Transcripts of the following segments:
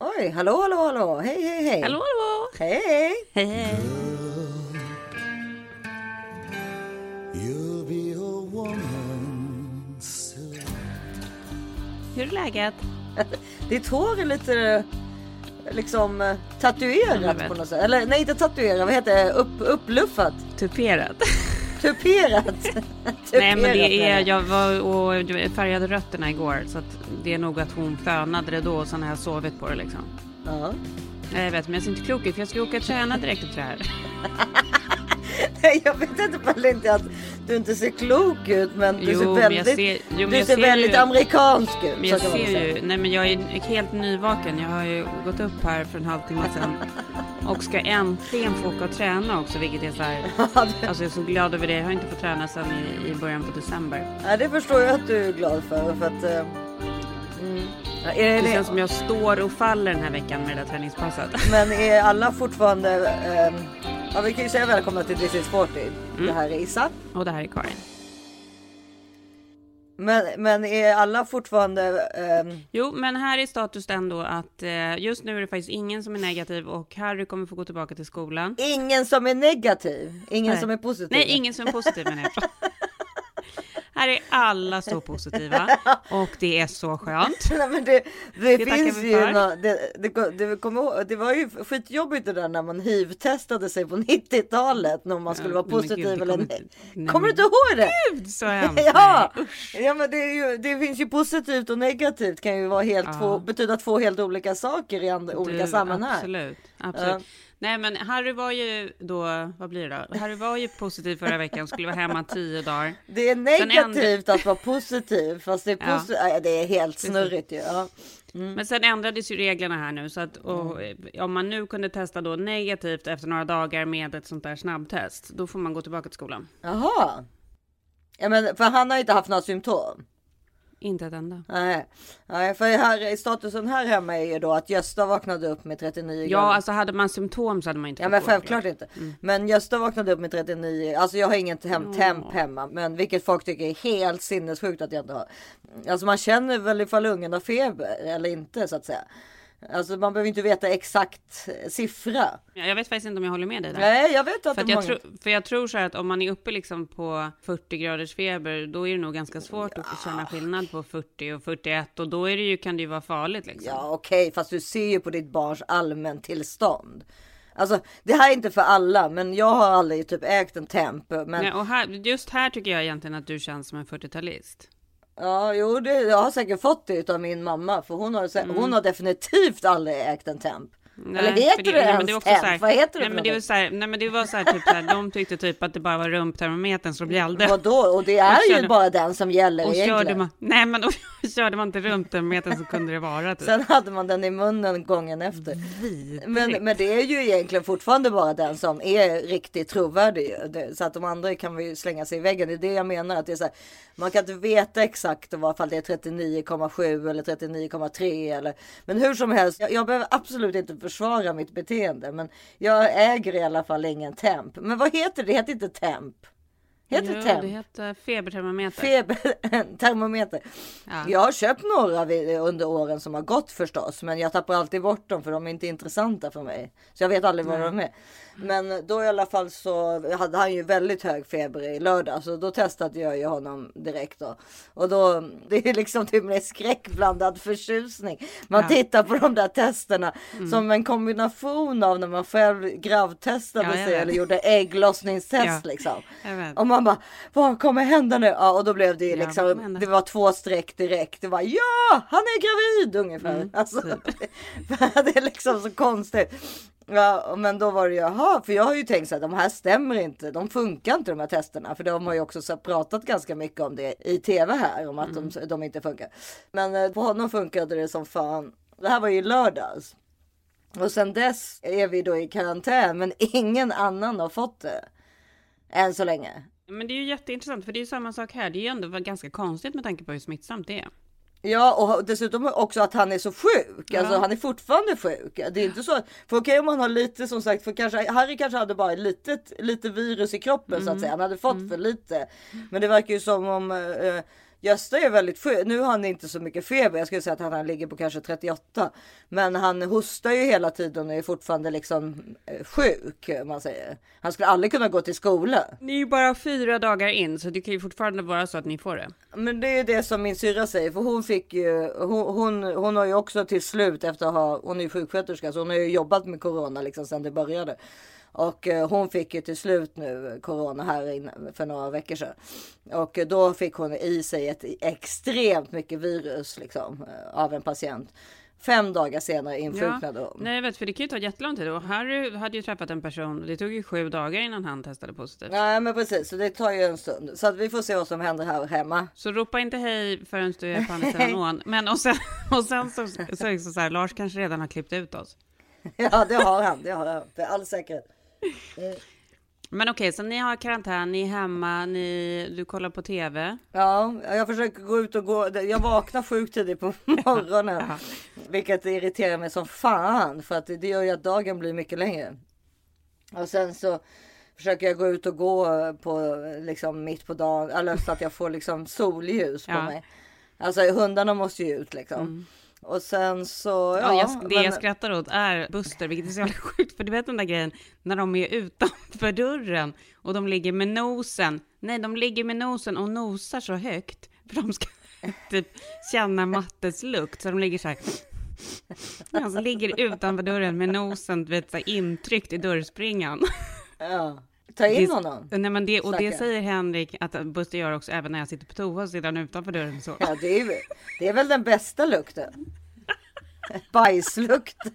Oj, hallå, hallå, hallå. Hej, hej, hej. Hallå, hallå! Hej, hej. Hej. Hur är läget? Ditt hår är lite liksom tatuerat på något sätt. Eller nej, inte tatuerat. Vad heter det? Upp, uppluffat. Tuperad. Tuperat. Nej men det är, jag. var och färgade rötterna igår så att det är nog att hon fönade det då och sen har jag sovit på det liksom. Ja. Nej, Jag vet men jag ser inte klok ut för jag ska åka och träna direkt efter det här. Nej, jag vet inte inte att du inte ser klok ut, men du Jo, ser väldigt, ser- jo, du ser ser väldigt ju- amerikansk ut. Men jag ser ju, nej men jag är helt nyvaken. Jag har ju gått upp här för en halvtimme sedan och ska äntligen få åka och träna också vilket är så här. Alltså jag är så glad över det. Jag har inte fått träna sedan i, i början på december. Ja, det förstår jag att du är glad för. för att, eh, mm. ja, är Det det, känns som jag står och faller den här veckan med det där träningspasset. Men är alla fortfarande... Eh, ja, vi kan ju säga välkomna till This is 40. Mm. Det här är Issa. Och det här är Karin. Men, men är alla fortfarande... Eh, Jo, men här är status ändå att eh, just nu är det faktiskt ingen som är negativ och Harry kommer få gå tillbaka till skolan. ingen som är negativ. Ingen Nej. som är positiv. Nej, ingen som är positiv menar jag. Här är alla så positiva och det är så skönt. Nej, men det, det, Det finns ju nå, det, det, det, ihåg- det var ju skitjobbigt det där när man hiv-testade sig på 90-talet när man skulle Ja, vara positiv gud, eller nej. Kommer du inte ihåg det? Gud så hemskt. Ja, Nej, ja men det, ju, det finns ju positivt och negativt kan ju vara helt Ja. två, betyda två helt olika saker i andra, olika Du, sammanhang. Absolut, absolut. Ja. Nej men Harry var ju då, vad blir det då? Harry var ju positiv förra veckan, skulle vara hemma tio dagar. Det är negativt att vara positiv fast det är, Ja. posi- Nej, det är helt snurrigt ju. Ja. Men sen ändrades ju reglerna här nu så att och, Mm. om man nu kunde testa då negativt efter några dagar med ett sånt där snabbtest, då får man gå tillbaka till skolan. Jaha. Ja, men, för han har inte haft några symptom. Inte ett enda. Nej, Nej för här, statusen här hemma är ju då att Gösta vaknade upp med 39 Ja, grader. alltså hade man symptom så hade man inte Ja men självklart inte. Men Gösta vaknade upp med 39. Alltså jag har inget hem, temp hemma. Men vilket folk tycker är helt sinnessjukt att jag inte har. Alltså man känner väl ifall ungen har feber eller inte så att säga. Alltså man behöver inte veta exakt siffra. Ja, Jag vet faktiskt inte om jag håller med dig där. Nej jag vet att För, att det är jag många... tro, för jag tror så här att om man är uppe liksom på 40 graders feber, då är det nog ganska svårt att få känna skillnad på 40 och 41 och då är det ju, kan det ju vara farligt liksom. Ja okej fast du ser ju på ditt barns allmäntillstånd. Alltså det här är inte för alla men jag har aldrig typ ägt en temp. Men Nej, och här, just här tycker jag egentligen att du känns som en 40-talist. Ja, jo, det, jag har säkert fått det av min mamma för hon har, sä- hon har definitivt aldrig ägt en temp. Eller Nej, heter för det, men ens det temp? här- Vad heter det nej, för men det, var så här, nej men det var så här typ så här, de tyckte typ att det bara var rumptermometern som gällde. Vadå? Och det är ju körde- bara den som gäller Och egentligen. körde man, nej men och körde man inte rumptermometern så kunde det vara typ. Sen hade man den i munnen gången efter. Vidrigt. Men, men det är ju egentligen fortfarande bara den som är riktigt trovärdig. Det- Så att de andra kan vi slänga sig i väggen. Det är det jag menar. Att det är så här, man kan inte veta exakt om det är 39,7 eller 39,3 eller. Men hur som helst. Jag, jag behöver absolut inte försvara mitt beteende. Men jag äger i alla fall ingen temp. Men vad heter det? Det heter inte temp. Heter det jo, temp? det heter febertermometer. Feber, termometer. Ja. Jag har köpt några under åren som har gått förstås, men jag tappar alltid bort dem för de är inte intressanta för mig. Så jag vet aldrig vad de är. Men då i alla fall så hade han ju väldigt hög feber i lördag, så då testade jag ju honom direkt då. Och då, det är liksom typ med skräckblandad förtjusning. Man Ja. Mm. tittar på de där testerna som en kombination av när man själv gravtestade Ja, sig eller gjorde ägglossningstest Ja. liksom. Och man bara, vad kommer hända nu? Ja, och då blev det ju liksom, det var två streck direkt. Det var ja, han är gravid ungefär. Mm, alltså, typ. det är liksom så konstigt. Ja, men då var det jaha, för jag har ju tänkt så att de här stämmer inte. De funkar inte de här testerna, för de har ju också så pratat ganska mycket om det i tv här, om att Mm. de, de inte funkar. Men eh, på honom funkade det som fan. Det här var ju lördags. Och sen dess är vi då i karantän, men ingen annan har fått det. Än så länge. Men det är ju jätteintressant för det är ju samma sak här. Det är ju ändå ganska konstigt med tanke på hur smittsamt det är. Ja och dessutom också att han är så sjuk. Alltså Ja. han är fortfarande sjuk. Det är inte så att, för okej om man har lite som sagt, för kanske Harry kanske hade bara lite, lite virus i kroppen så att säga. Han hade fått för lite. Men det verkar ju som om eh, Gösta är väldigt sjuk. Nu har han inte så mycket feber. Jag skulle säga att han, han ligger på kanske 38. Men han hostar ju hela tiden och är fortfarande liksom eh, sjuk. Man säger. Han skulle aldrig kunna gå till skola. Ni är ju bara fyra dagar in så det kan ju fortfarande vara så att ni får det. Men det är det som min syrra säger. För hon fick ju. Hon, hon, hon har ju också till slut efter att ha. Hon är ju sjuksköterska så hon har ju jobbat med corona liksom sedan det började. Och eh, hon fick ju till slut nu corona här för några veckor sedan. Och då fick hon i sig ett extremt mycket virus liksom eh, av en patient. Fem dagar senare insjuknade ja. hon. Nej, jag vet, för det kan ju ta jättelång tid. Och Harry hade ju träffat en person. Det tog ju sju dagar innan han testade positivt. Nej, men precis. Så det tar ju en stund. Så att vi får se vad som händer här hemma. Så ropa inte hej förrän du är på andra sidan ån. Men och sen, och sen så, så, så, så, så här, Lars kanske redan har klippt ut oss. Ja, det har han. Det har han. För all säkerhet. Men okej, så ni har karantän, ni är hemma, ni, du kollar på tv. Ja, jag försöker gå ut och gå. Jag vaknar sjukt tidigt på morgonen. vilket irriterar mig som fan. För att det gör ju att dagen blir mycket längre. Och sen så försöker jag gå ut och gå på liksom mitt på dagen. Eller så att jag får liksom solljus på Ja. mig. Alltså hundarna måste ju ut liksom. Mm. Och sen så. Ja, Ja, jag, det men- jag skrattar åt är Buster, vilket är så jävla sjukt, för du vet den där grejen när de är utanför dörren och de ligger med nosen. Nej, de ligger med nosen och nosar så högt för de ska typ känna Mattes lukt, så de ligger så här. Alltså ligger utanför dörren med nosen vet, så intryckt i dörrspringan. ja. Ta in Det- honom. Nej, men det, och det säger Henrik att Buster gör också även när jag sitter på toa så sitter utanför dörren så. Ja, det är, det är väl den bästa lukten. Bajslukten.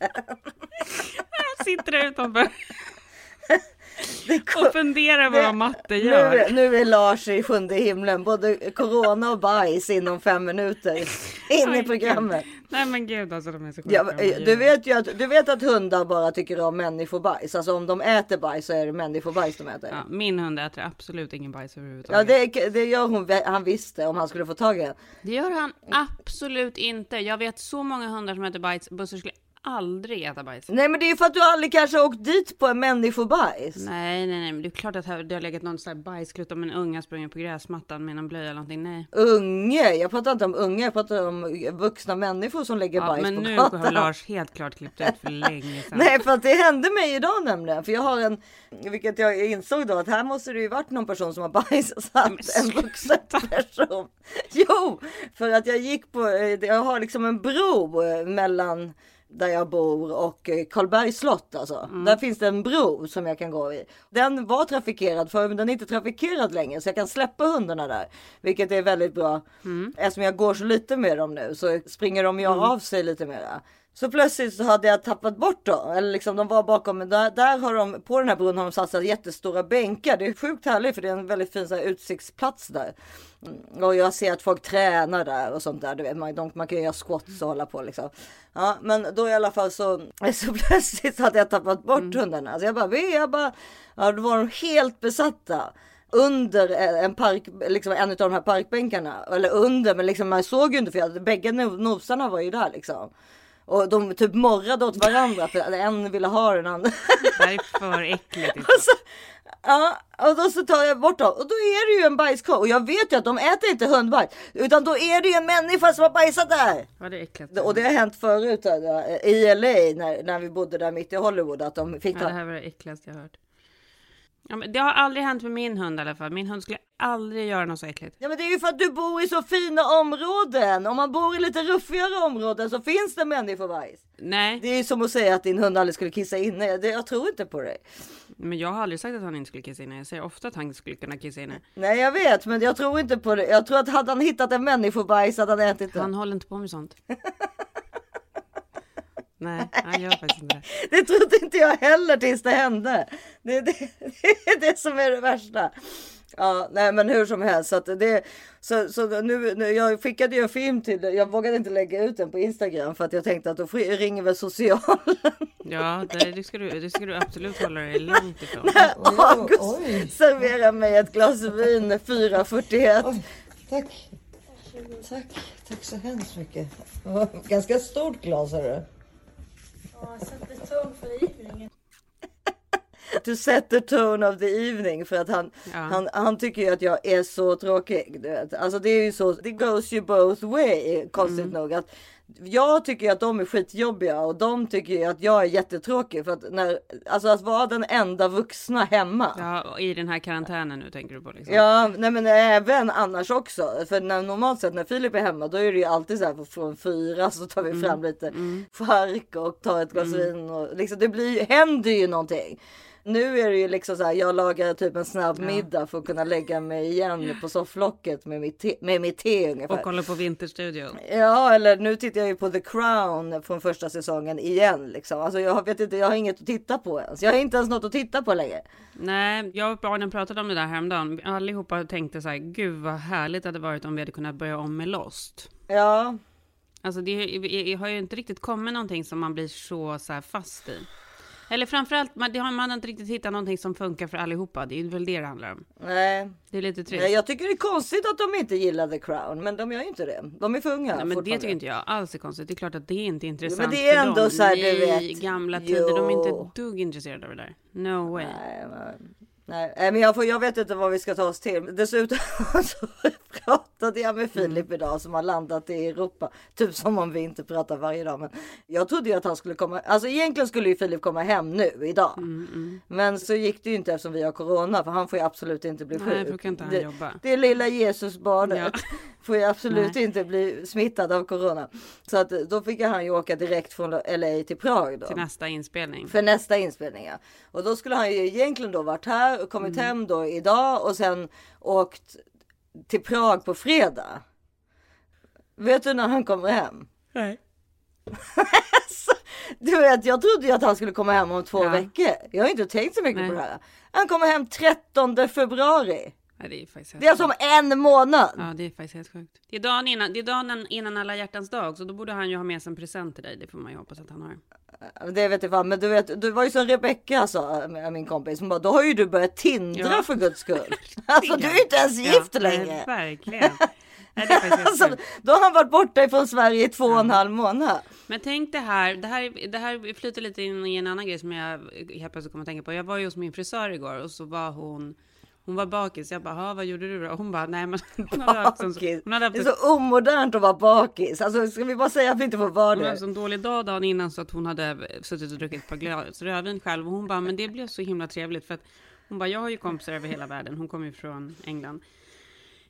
Jag sitter där utanför Det och funderar på det- vad Matte nu, gör. nu är Lars i sjunde himlen. Både corona och bajs inom fem minuter. In i programmet. Nej men gud alltså de är så sjuka. Ja, du, vet ju att, du vet att hundar bara tycker om människobajs. Alltså om de äter bajs så är det människobajs de äter. Ja, min hund äter absolut ingen bajs Ja, överhuvudtaget. det, det gör hon, han visste om han skulle få tag i den. det gör han absolut inte. Jag vet så många hundar som äter bajs. Buster skulle aldrig äta bajs. Nej men det är ju för att du aldrig kanske har åkt dit på en människobajs. Nej, nej, nej, men det är klart att det har legat någon sån här bajsklutt om en unga sprungit på gräsmattan med en blöja eller någonting. Nej. Unge, jag pratar inte om unge, jag pratar om vuxna människor som lägger Ja, bajs men på nu gatan. har Lars helt klart klippt ut för länge sedan. Nej, för att det hände mig idag nämligen. För jag har en, vilket jag insåg då att här måste det ju varit någon person som har bajsat. En vuxen person. Jo, för att jag gick på, eh, jag har liksom en bro eh, mellan där jag bor och eh, Karlbergs slott alltså. Där finns det en bro som jag kan gå i. Den var trafikerad förr men den är inte trafikerad längre så jag kan släppa hundarna där. Vilket är väldigt bra. Eftersom jag går så lite med dem nu så springer de ju av sig lite mera. Så plötsligt så hade jag tappat bort dem. Eller liksom de var bakom mig. Där, där har de, på den här bron har de satsat jättestora bänkar. Det är sjukt härligt för det är en väldigt fin så här, utsiktsplats där. Mm, Och jag ser att folk tränar där och sånt där. Du vet, man, de, man kan göra squats och hålla på liksom. Ja, men då i alla fall så, så plötsligt hade jag tappat bort hundarna. Alltså jag bara, jag bara, ja då var de helt besatta under en park, liksom en av de här parkbänkarna. Eller under, men liksom man såg ju inte för jag, bägge no- nosarna var ju där liksom. Och de typ morrade åt varandra för en ville ha den andra. Det här är för äckligt. Alltså, ja, och då så tar jag bort dem och då är det ju en bajskorv. Och jag vet ju att de äter inte hundbajs. Utan då är det ju en människa som har bajsat där. Ja, det är äckligt. Och det har hänt förut där, i LA när, när vi bodde där mitt i Hollywood. Att de fick Ja, det här var det äckligaste jag hört. Ja, men det har aldrig hänt med min hund i alla fall. Min hund skulle aldrig göra något så äckligt. Ja men det är ju för att du bor i så fina områden. Om man bor i lite ruffigare områden så finns det människobajs. Nej, Det är ju som att säga att din hund aldrig skulle kissa inne. Det, jag tror inte på dig. men jag har aldrig sagt att han inte skulle kissa inne. Jag säger ofta att han skulle kunna kissa inne. Nej jag vet men jag tror inte på det. Jag tror att hade han hittat en människobajs hade han ätit det. Han håller inte på med sånt. Nej, han gör faktiskt inte det. Det trodde inte jag heller tills det hände. Det, det, det är det som är det värsta. Ja, nej men hur som helst. Så, att det, så, så nu, nu, jag skickade ju en film till Jag vågade inte lägga ut den på Instagram för att jag tänkte att då ringer väl socialen. Ja, det, det, ska du, det ska du absolut hålla dig långt ifrån. August serverar mig ett glas vin 4,41. Tack. Tack. Tack så hemskt mycket. Ganska stort glas är Ja, så betong för ivringen. to set the tone of the evening för att han, Ja. han, han tycker ju att jag är så tråkig. Du vet. Alltså det är ju så, det goes you both way konstigt Mm. nog. Att jag tycker att de är skitjobbiga och de tycker att jag är jättetråkig för att när, alltså att vara den enda vuxna hemma. Ja, i den här karantänen nu tänker du på liksom. Ja, nej men även annars också. För när, normalt sett när Filip är hemma då är det ju alltid så här från fyra så tar vi fram lite chark och tar ett glas vin och liksom det blir, händer ju någonting. Nu är det ju liksom så här, jag lagar typ en snabb middag för att kunna lägga mig igen på sofflocket med mitt te, med mitt te ungefär. Och kolla på Vinterstudion. Ja, eller nu tittar jag ju på The Crown från första säsongen igen liksom. Alltså jag vet inte, jag har inget att titta på ens. Jag har inte ens något att titta på längre. Nej, jag och barnen pratade om det där häromdagen. Allihopa tänkte så här, gud vad härligt det hade varit om vi hade kunnat börja om med Lost. Ja, Alltså det har ju inte riktigt kommit någonting som man blir så, så här fast i. Eller framförallt, man, man har inte riktigt hittat någonting som funkar för allihopa. Det är väl det det handlar om. nej. Det är lite trist. Nej, jag tycker det är konstigt att de inte gillar The Crown, men de gör ju inte det. De är för unga Nej, men det tycker inte jag alls är konstigt. Det är klart att det är inte intressant men det är för ändå dem. så här, du vet. gamla tider. De är inte Jo. ett dugg intresserade av det där. No way. Nej, men, nej, nej, men jag, får, jag vet inte vad vi ska ta oss till. Dessutom så pratade jag med Filip Mm. idag som har landat i Europa. Typ som om vi inte pratar varje dag. Men jag trodde ju att han skulle komma. Alltså egentligen skulle ju Filip komma hem nu idag. Mm, Men så gick det ju inte eftersom vi har corona för han får ju absolut inte bli Nej, sjuk. kan inte han det, jobba. det lilla Jesusbarnet Ja. får ju absolut Nej. inte bli smittad av corona. Så att då fick han ju åka direkt från LA till Prag då. Till nästa inspelning. För nästa inspelning ja. Och då skulle han ju egentligen då varit här och kommit Mm. hem då idag och sen åkt till Prag på fredag. Vet du när han kommer hem? Nej. Du vet, jag trodde ju att han skulle komma hem om två Ja. veckor. Jag har inte tänkt så mycket Nej. på det här. Han kommer hem 13 februari. Nej, det är faktiskt Det är alltså om en månad. Ja, det är faktiskt helt sjukt. Det är dagen innan, det är dagen innan alla hjärtans dag, så då borde han ju ha med sig en present till dig. Det får man ju hoppas att han har. Det vet jag fan, men du vet, det var ju som Rebecca sa, med min kompis, hon bara, då har ju du börjat tindra Ja. för guds skull. Alltså du är ju inte ens gift ja, längre. Verkligen. Nej, Alltså, då har han varit borta ifrån Sverige i två och en halv månad. Men tänk det här, det här, det här flyter lite in i en annan grej som jag helt plötsligt kommer att tänka på. Jag var ju hos min frisör igår och så var hon, hon var bakis. Jag bara, "Ha, vad gjorde du då? Hon bara, nej men hon hade haft en, hon hade haft Det är så omodernt att vara bakis. Alltså ska vi bara säga att vi inte får vara hon hade det? en dålig dag dagen innan så att hon hade suttit och druckit ett par glas rödvin själv. Och hon bara, men det blev så himla trevligt för att hon bara, jag har ju kompisar över hela världen. Hon kommer ju från England.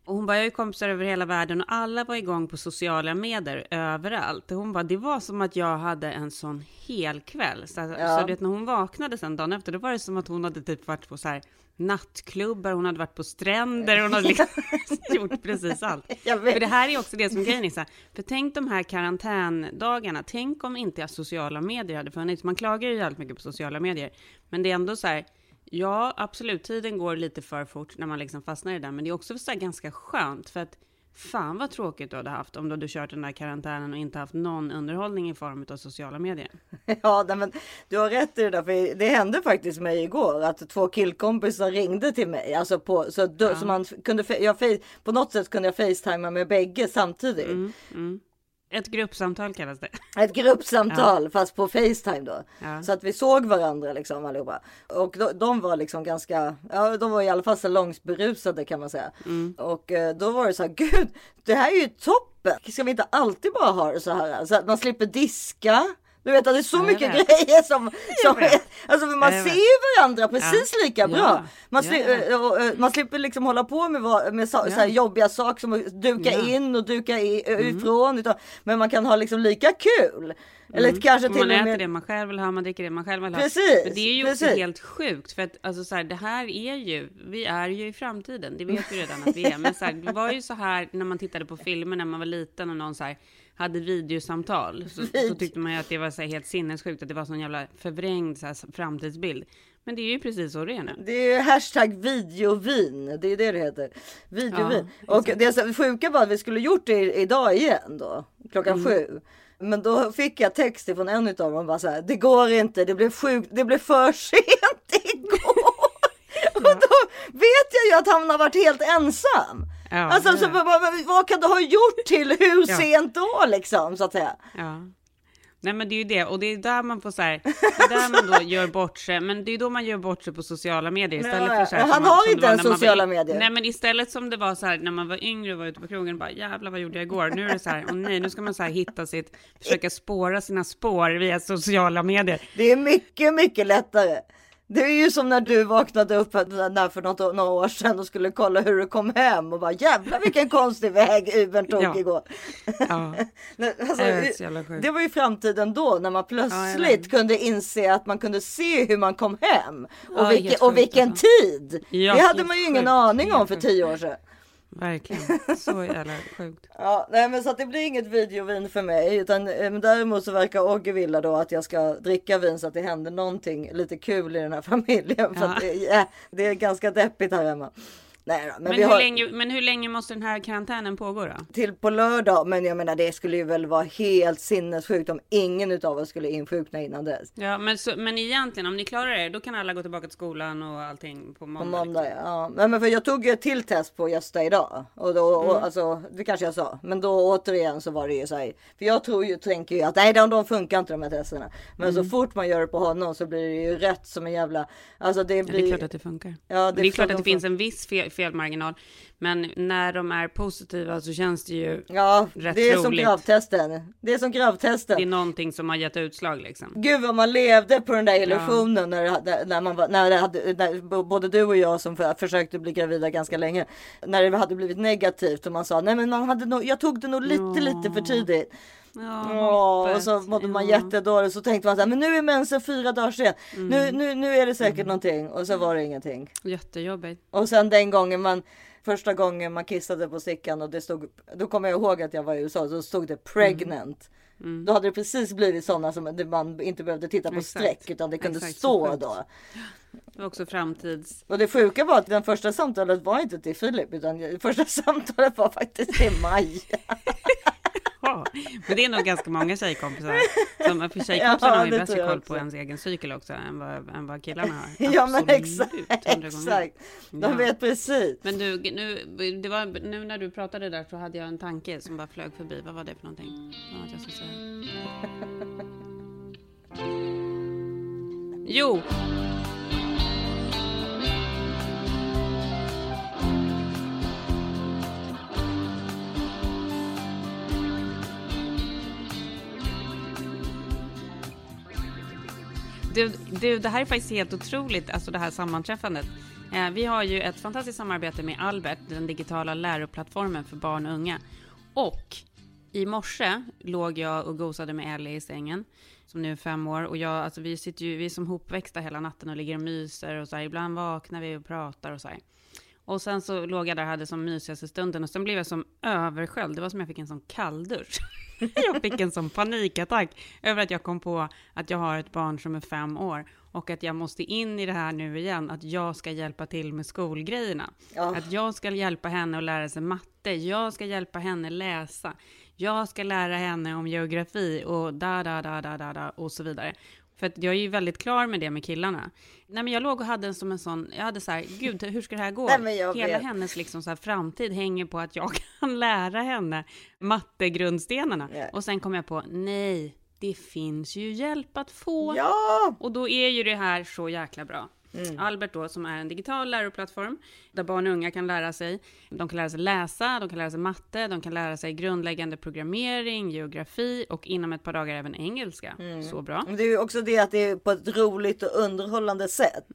Och hon bara, jag har ju kompisar över hela världen och alla var igång på sociala medier överallt. Och hon bara, det var som att jag hade en sån hel kväll. Så, Ja. så det, när hon vaknade sen dagen efter, då var det som att hon hade typ varit på så här nattklubbar, hon hade varit på stränder, hon hade liksom gjort precis allt. Vet. För det här är också det som grejen är så här, för tänk de här karantändagarna, tänk om inte sociala medier hade funnits. Man klagar ju jävligt mycket på sociala medier, men det är ändå så här, ja absolut, tiden går lite för fort när man liksom fastnar i det där, men det är också så ganska skönt för att fan vad tråkigt du hade haft om du hade kört den där karantänen och inte haft någon underhållning i form av sociala medier. Ja, men du har rätt i det där. För det hände faktiskt mig igår att två killkompisar ringde till mig. Alltså på, så, då, så man kunde, jag, på något sätt kunde jag facetima med bägge samtidigt. Mm, mm. Ett gruppsamtal kallas det. Ett gruppsamtal fast på Facetime då. Ja. Så att vi såg varandra liksom allihopa. Och de, de var liksom ganska, ja de var i alla fall salongsberusade kan man säga. Mm. Och eh, då var det så här, gud det här är ju toppen. Ska vi inte alltid bara ha det så här? Så att man slipper diska. Du vet att det är så Ja, mycket vet. grejer som, som alltså för man Jag ser ju varandra precis lika Ja. bra. Man, Ja, sli, jag vet. eh, eh, man slipper liksom hålla på med, vad- med så, Ja. så jobbiga saker som att duka Ja. Mm. in och duka i, eh, ifrån. Utan, men man kan ha liksom lika kul. Eller kanske till man äter med. det man själv vill ha, man dricker det man själv vill ha. Precis, Men det är ju också helt sjukt för att alltså så här, det här är ju, vi är ju i framtiden, det vet vi redan att vi är. Men så här, det var ju så här när man tittade på filmer när man var liten och någon så här hade videosamtal så, så tyckte man ju att det var så helt sinnessjukt att det var sån jävla förvrängd så här, framtidsbild. Men det är ju precis så det är nu. Det är ju hashtag videovin. Det är det det heter. Videovin. Ja, och det sjuka var att vi skulle gjort det idag igen då. Klockan Mm. sju. Men då fick jag text från en av dem. Bara så här, det går inte. Det blev sjukt. Det blev för sent igår. och då vet jag ju att han har varit helt ensam. Ja, alltså, ja. så, vad, vad- vad kan du ha gjort till hur Ja. sent då liksom så att säga? Ja. Nej men det är ju det, och det är där man får så här, det är där man då gör bort sig, men det är då man gör bort sig på sociala medier istället för så här, han har inte det ens sociala var, medier. Nej men istället som det var så här när man var yngre och var ute på krogen, bara jävlar vad gjorde jag igår? Nu är det så här, och nej, nu ska man så här hitta sitt, försöka spåra sina spår via sociala medier. Det är mycket, mycket lättare. Det är ju som när du vaknade upp där för något, några år sedan och skulle kolla hur du kom hem och bara jävlar vilken konstig väg Ubern tog Ja. igår. Ja, Alltså, det var ju framtiden då när man Ja, plötsligt vet. kunde inse att man kunde se hur man kom hem och, Ja, vilken, helt och vilken alltså. tid. Ja, det hade man ju ingen sjukt, aning om för tio år sedan. Verkligen. Så jävla sjukt. Ja, nej, men så att det blir inget videovin för mig, utan eh, men däremot så verkar Ogge vilja då att jag ska dricka vin så att det händer någonting lite kul i den här familjen. För Ja. det, är- det är ganska deppigt här hemma. Nej då, men, Men, hur har länge, men hur länge måste den här karantänen pågå då? till på lördag. Men jag menar, det skulle ju väl vara helt sinnessjukt om ingen utav oss skulle insjukna innan dess. Ja, men, så, men egentligen om ni klarar er, då kan alla gå tillbaka till skolan och allting på måndag. På måndag, ja. Men, men för jag tog ju ett till test på Gösta idag. Och då, och, Mm. alltså, det kanske jag sa. Men då återigen så var det ju så här. För jag tror ju, tänker ju att nej, de, de funkar inte de här testerna. Men Mm. så fort man gör det på honom så blir det ju rätt som en jävla... Alltså det Ja, blir... det är klart att det funkar. Ja, det, är klart att de det finns en viss fel, felmarginal. Men när de är positiva så känns det ju... Ja, rätt det är som troligt. gravtesten. Det är som gravtesten. Det är någonting som har gett utslag liksom. Gud vad man levde på den där illusionen när, det hade- när man var, när hade, när både du och jag som för, försökte bli gravida ganska länge. När det hade blivit negativt och man sa nej men man hade nog, jag tog det nog lite Ja. lite för tidigt. Ja, Åh, och så mådde man Ja. jättedåligt så tänkte man så här, men nu är mensen fyra dagar sen. Mm. Nu, nu, nu är det säkert någonting och så var det ingenting. Jättejobbigt. Och sen den gången man första gången man kissade på stickan och det stod, då kommer jag ihåg att jag var i USA, så stod det pregnant. Mm. Då hade det precis blivit sådana som man inte behövde titta på Exakt. streck utan det kunde Exakt, stå då. Det var också framtids... Och det sjuka var att den första samtalet var inte till Filip utan det första samtalet var faktiskt till Maja. Ja, men det är nog ganska många tjejkompisar. Som, för tjejkompisarna Ja, har ju bättre koll på ens egen cykel också än vad, än vad killarna har. Ja men exakt, exakt. De Ja. vet precis. Men du, nu, det var, nu när du pratade där så hade jag en tanke som bara flög förbi. Vad var det för någonting? Vad jag skulle säga? Jo! Du, du, det här är faktiskt helt otroligt, alltså det här sammanträffandet. Eh, vi har ju ett fantastiskt samarbete med Albert, den digitala läroplattformen för barn och unga. Och i morse låg jag och gosade med Ellie i sängen, som nu är fem år. Och jag, alltså vi sitter ju, vi är som hopväxta hela natten och ligger och myser och så här. Ibland vaknar vi och pratar och så här. Och sen så låg jag där och hade som mysigaste stunden och sen blev jag som översköljd. Det var som jag fick en sån kalldusch. jag fick en sån panikattack över att jag kom på att jag har ett barn som är fem år och att jag måste in i det här nu igen, att jag ska hjälpa till med skolgrejerna. Ja. Att jag ska hjälpa henne att lära sig matte, jag ska hjälpa henne läsa, jag ska lära henne om geografi och da, da, da, da, da, da och så vidare. För att jag är ju väldigt klar med det med killarna. Nej, men jag låg och hade en som en sån, jag hade så här, gud, hur ska det här gå? Nej, Hela vet. hennes liksom så här framtid hänger på att jag kan lära henne mattegrundstenarna. Ja. Och sen kom jag på, nej, det finns ju hjälp att få. Ja, Och då är ju det här så jäkla bra. Mm. Albert då, som är en digital läroplattform där barn och unga kan lära sig. De kan lära sig läsa, de kan lära sig matte, de kan lära sig grundläggande programmering, geografi och inom ett par dagar även engelska. Mm. Så bra. det är ju också det att det är på ett roligt och underhållande sätt.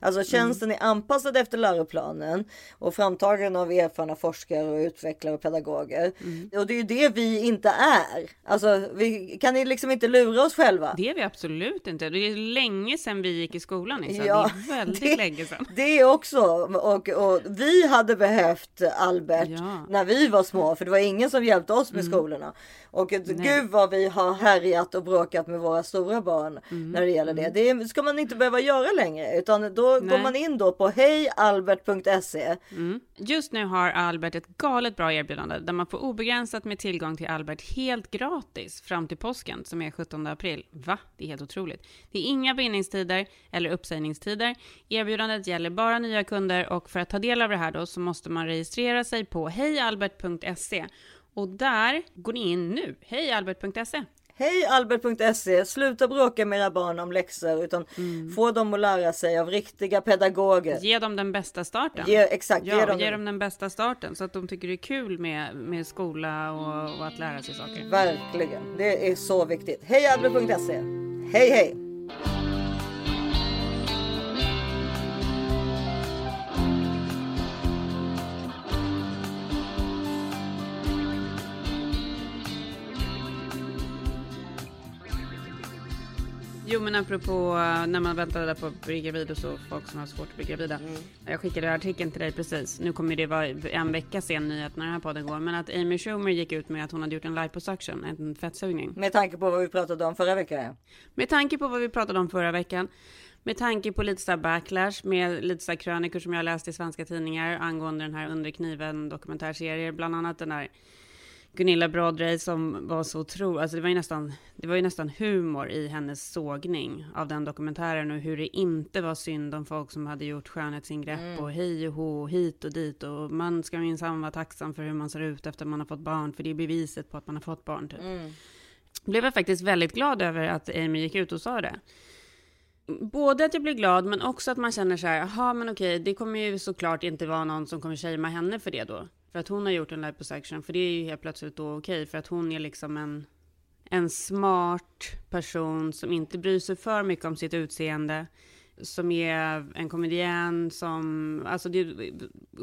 Alltså tjänsten är anpassad efter läroplanen och framtagen av erfarna forskare och utvecklare och pedagoger. Och det är ju det vi inte är. Alltså vi kan ju liksom inte lura oss själva. Det är vi absolut inte. Det är länge sedan vi gick i skolan. Liksom. Ja, väldigt det- länge sedan. Det också. Och, och vi hade behövt Albert Ja. Mm. när vi var små, för det var ingen som hjälpte oss med skolorna. Och ett- gud vad vi har härjat och bråkat med våra stora barn Mm. när det gäller det. Det ska man inte behöva göra längre, utan då går Nej. man in då på hejalbert.se. Mm. Just nu har Albert ett galet bra erbjudande där man får obegränsat med tillgång till Albert helt gratis fram till påsken som är 17 april. Va? Det är helt otroligt. Det är inga bindningstider eller uppsägningstider. Erbjudandet gäller bara nya kunder och för att ta del av det här då så måste man registrera sig på hejalbert.se och där går ni in nu. Hejalbert.se. Hej Albert.se, sluta bråka med era barn om läxor utan Mm. få dem att lära sig av riktiga pedagoger. Ge dem den bästa starten. Ge, exakt, Ja, ge dem ge det. dem den bästa starten så att de tycker det är kul med, med skola och, och att lära sig saker. Verkligen, det är så viktigt. Hej Albert.se. Hej hej! Jo men apropå eh, när man väntade där på att bli gravid och så folk som har svårt att bli gravida. Mm. Jag skickade artikeln till dig precis. Nu kommer det vara en vecka sen nyhet när den här podden går. Men att Amy Schumer gick ut med att hon hade gjort en liposuction, en fettsugning. Med tanke på vad vi pratade om förra veckan. ja. Med tanke på vad vi pratade om förra veckan. Med tanke på lite så här backlash med lite så här krönikor som jag läst i svenska tidningar angående den här Under kniven dokumentärserier. Bland annat den där Gunilla Brodrej som var så otrolig, alltså det var ju nästan, det var ju nästan humor i hennes sågning av den dokumentären och hur det inte var synd om folk som hade gjort skönhetsingrepp och hej och hå, hit och dit och man ska minsann vara tacksam för hur man ser ut efter man har fått barn för det är beviset på att man har fått barn typ. Blev jag faktiskt väldigt glad över att Amy gick ut och sa det. Både att jag blir glad men också att man känner så här, jaha men okej, det kommer ju såklart inte vara någon som kommer shamea henne för det då. För att hon har gjort en liposuction, för det är ju helt plötsligt då okej, för att hon är liksom en, en smart person som inte bryr sig för mycket om sitt utseende. Som är en komedian som, alltså det,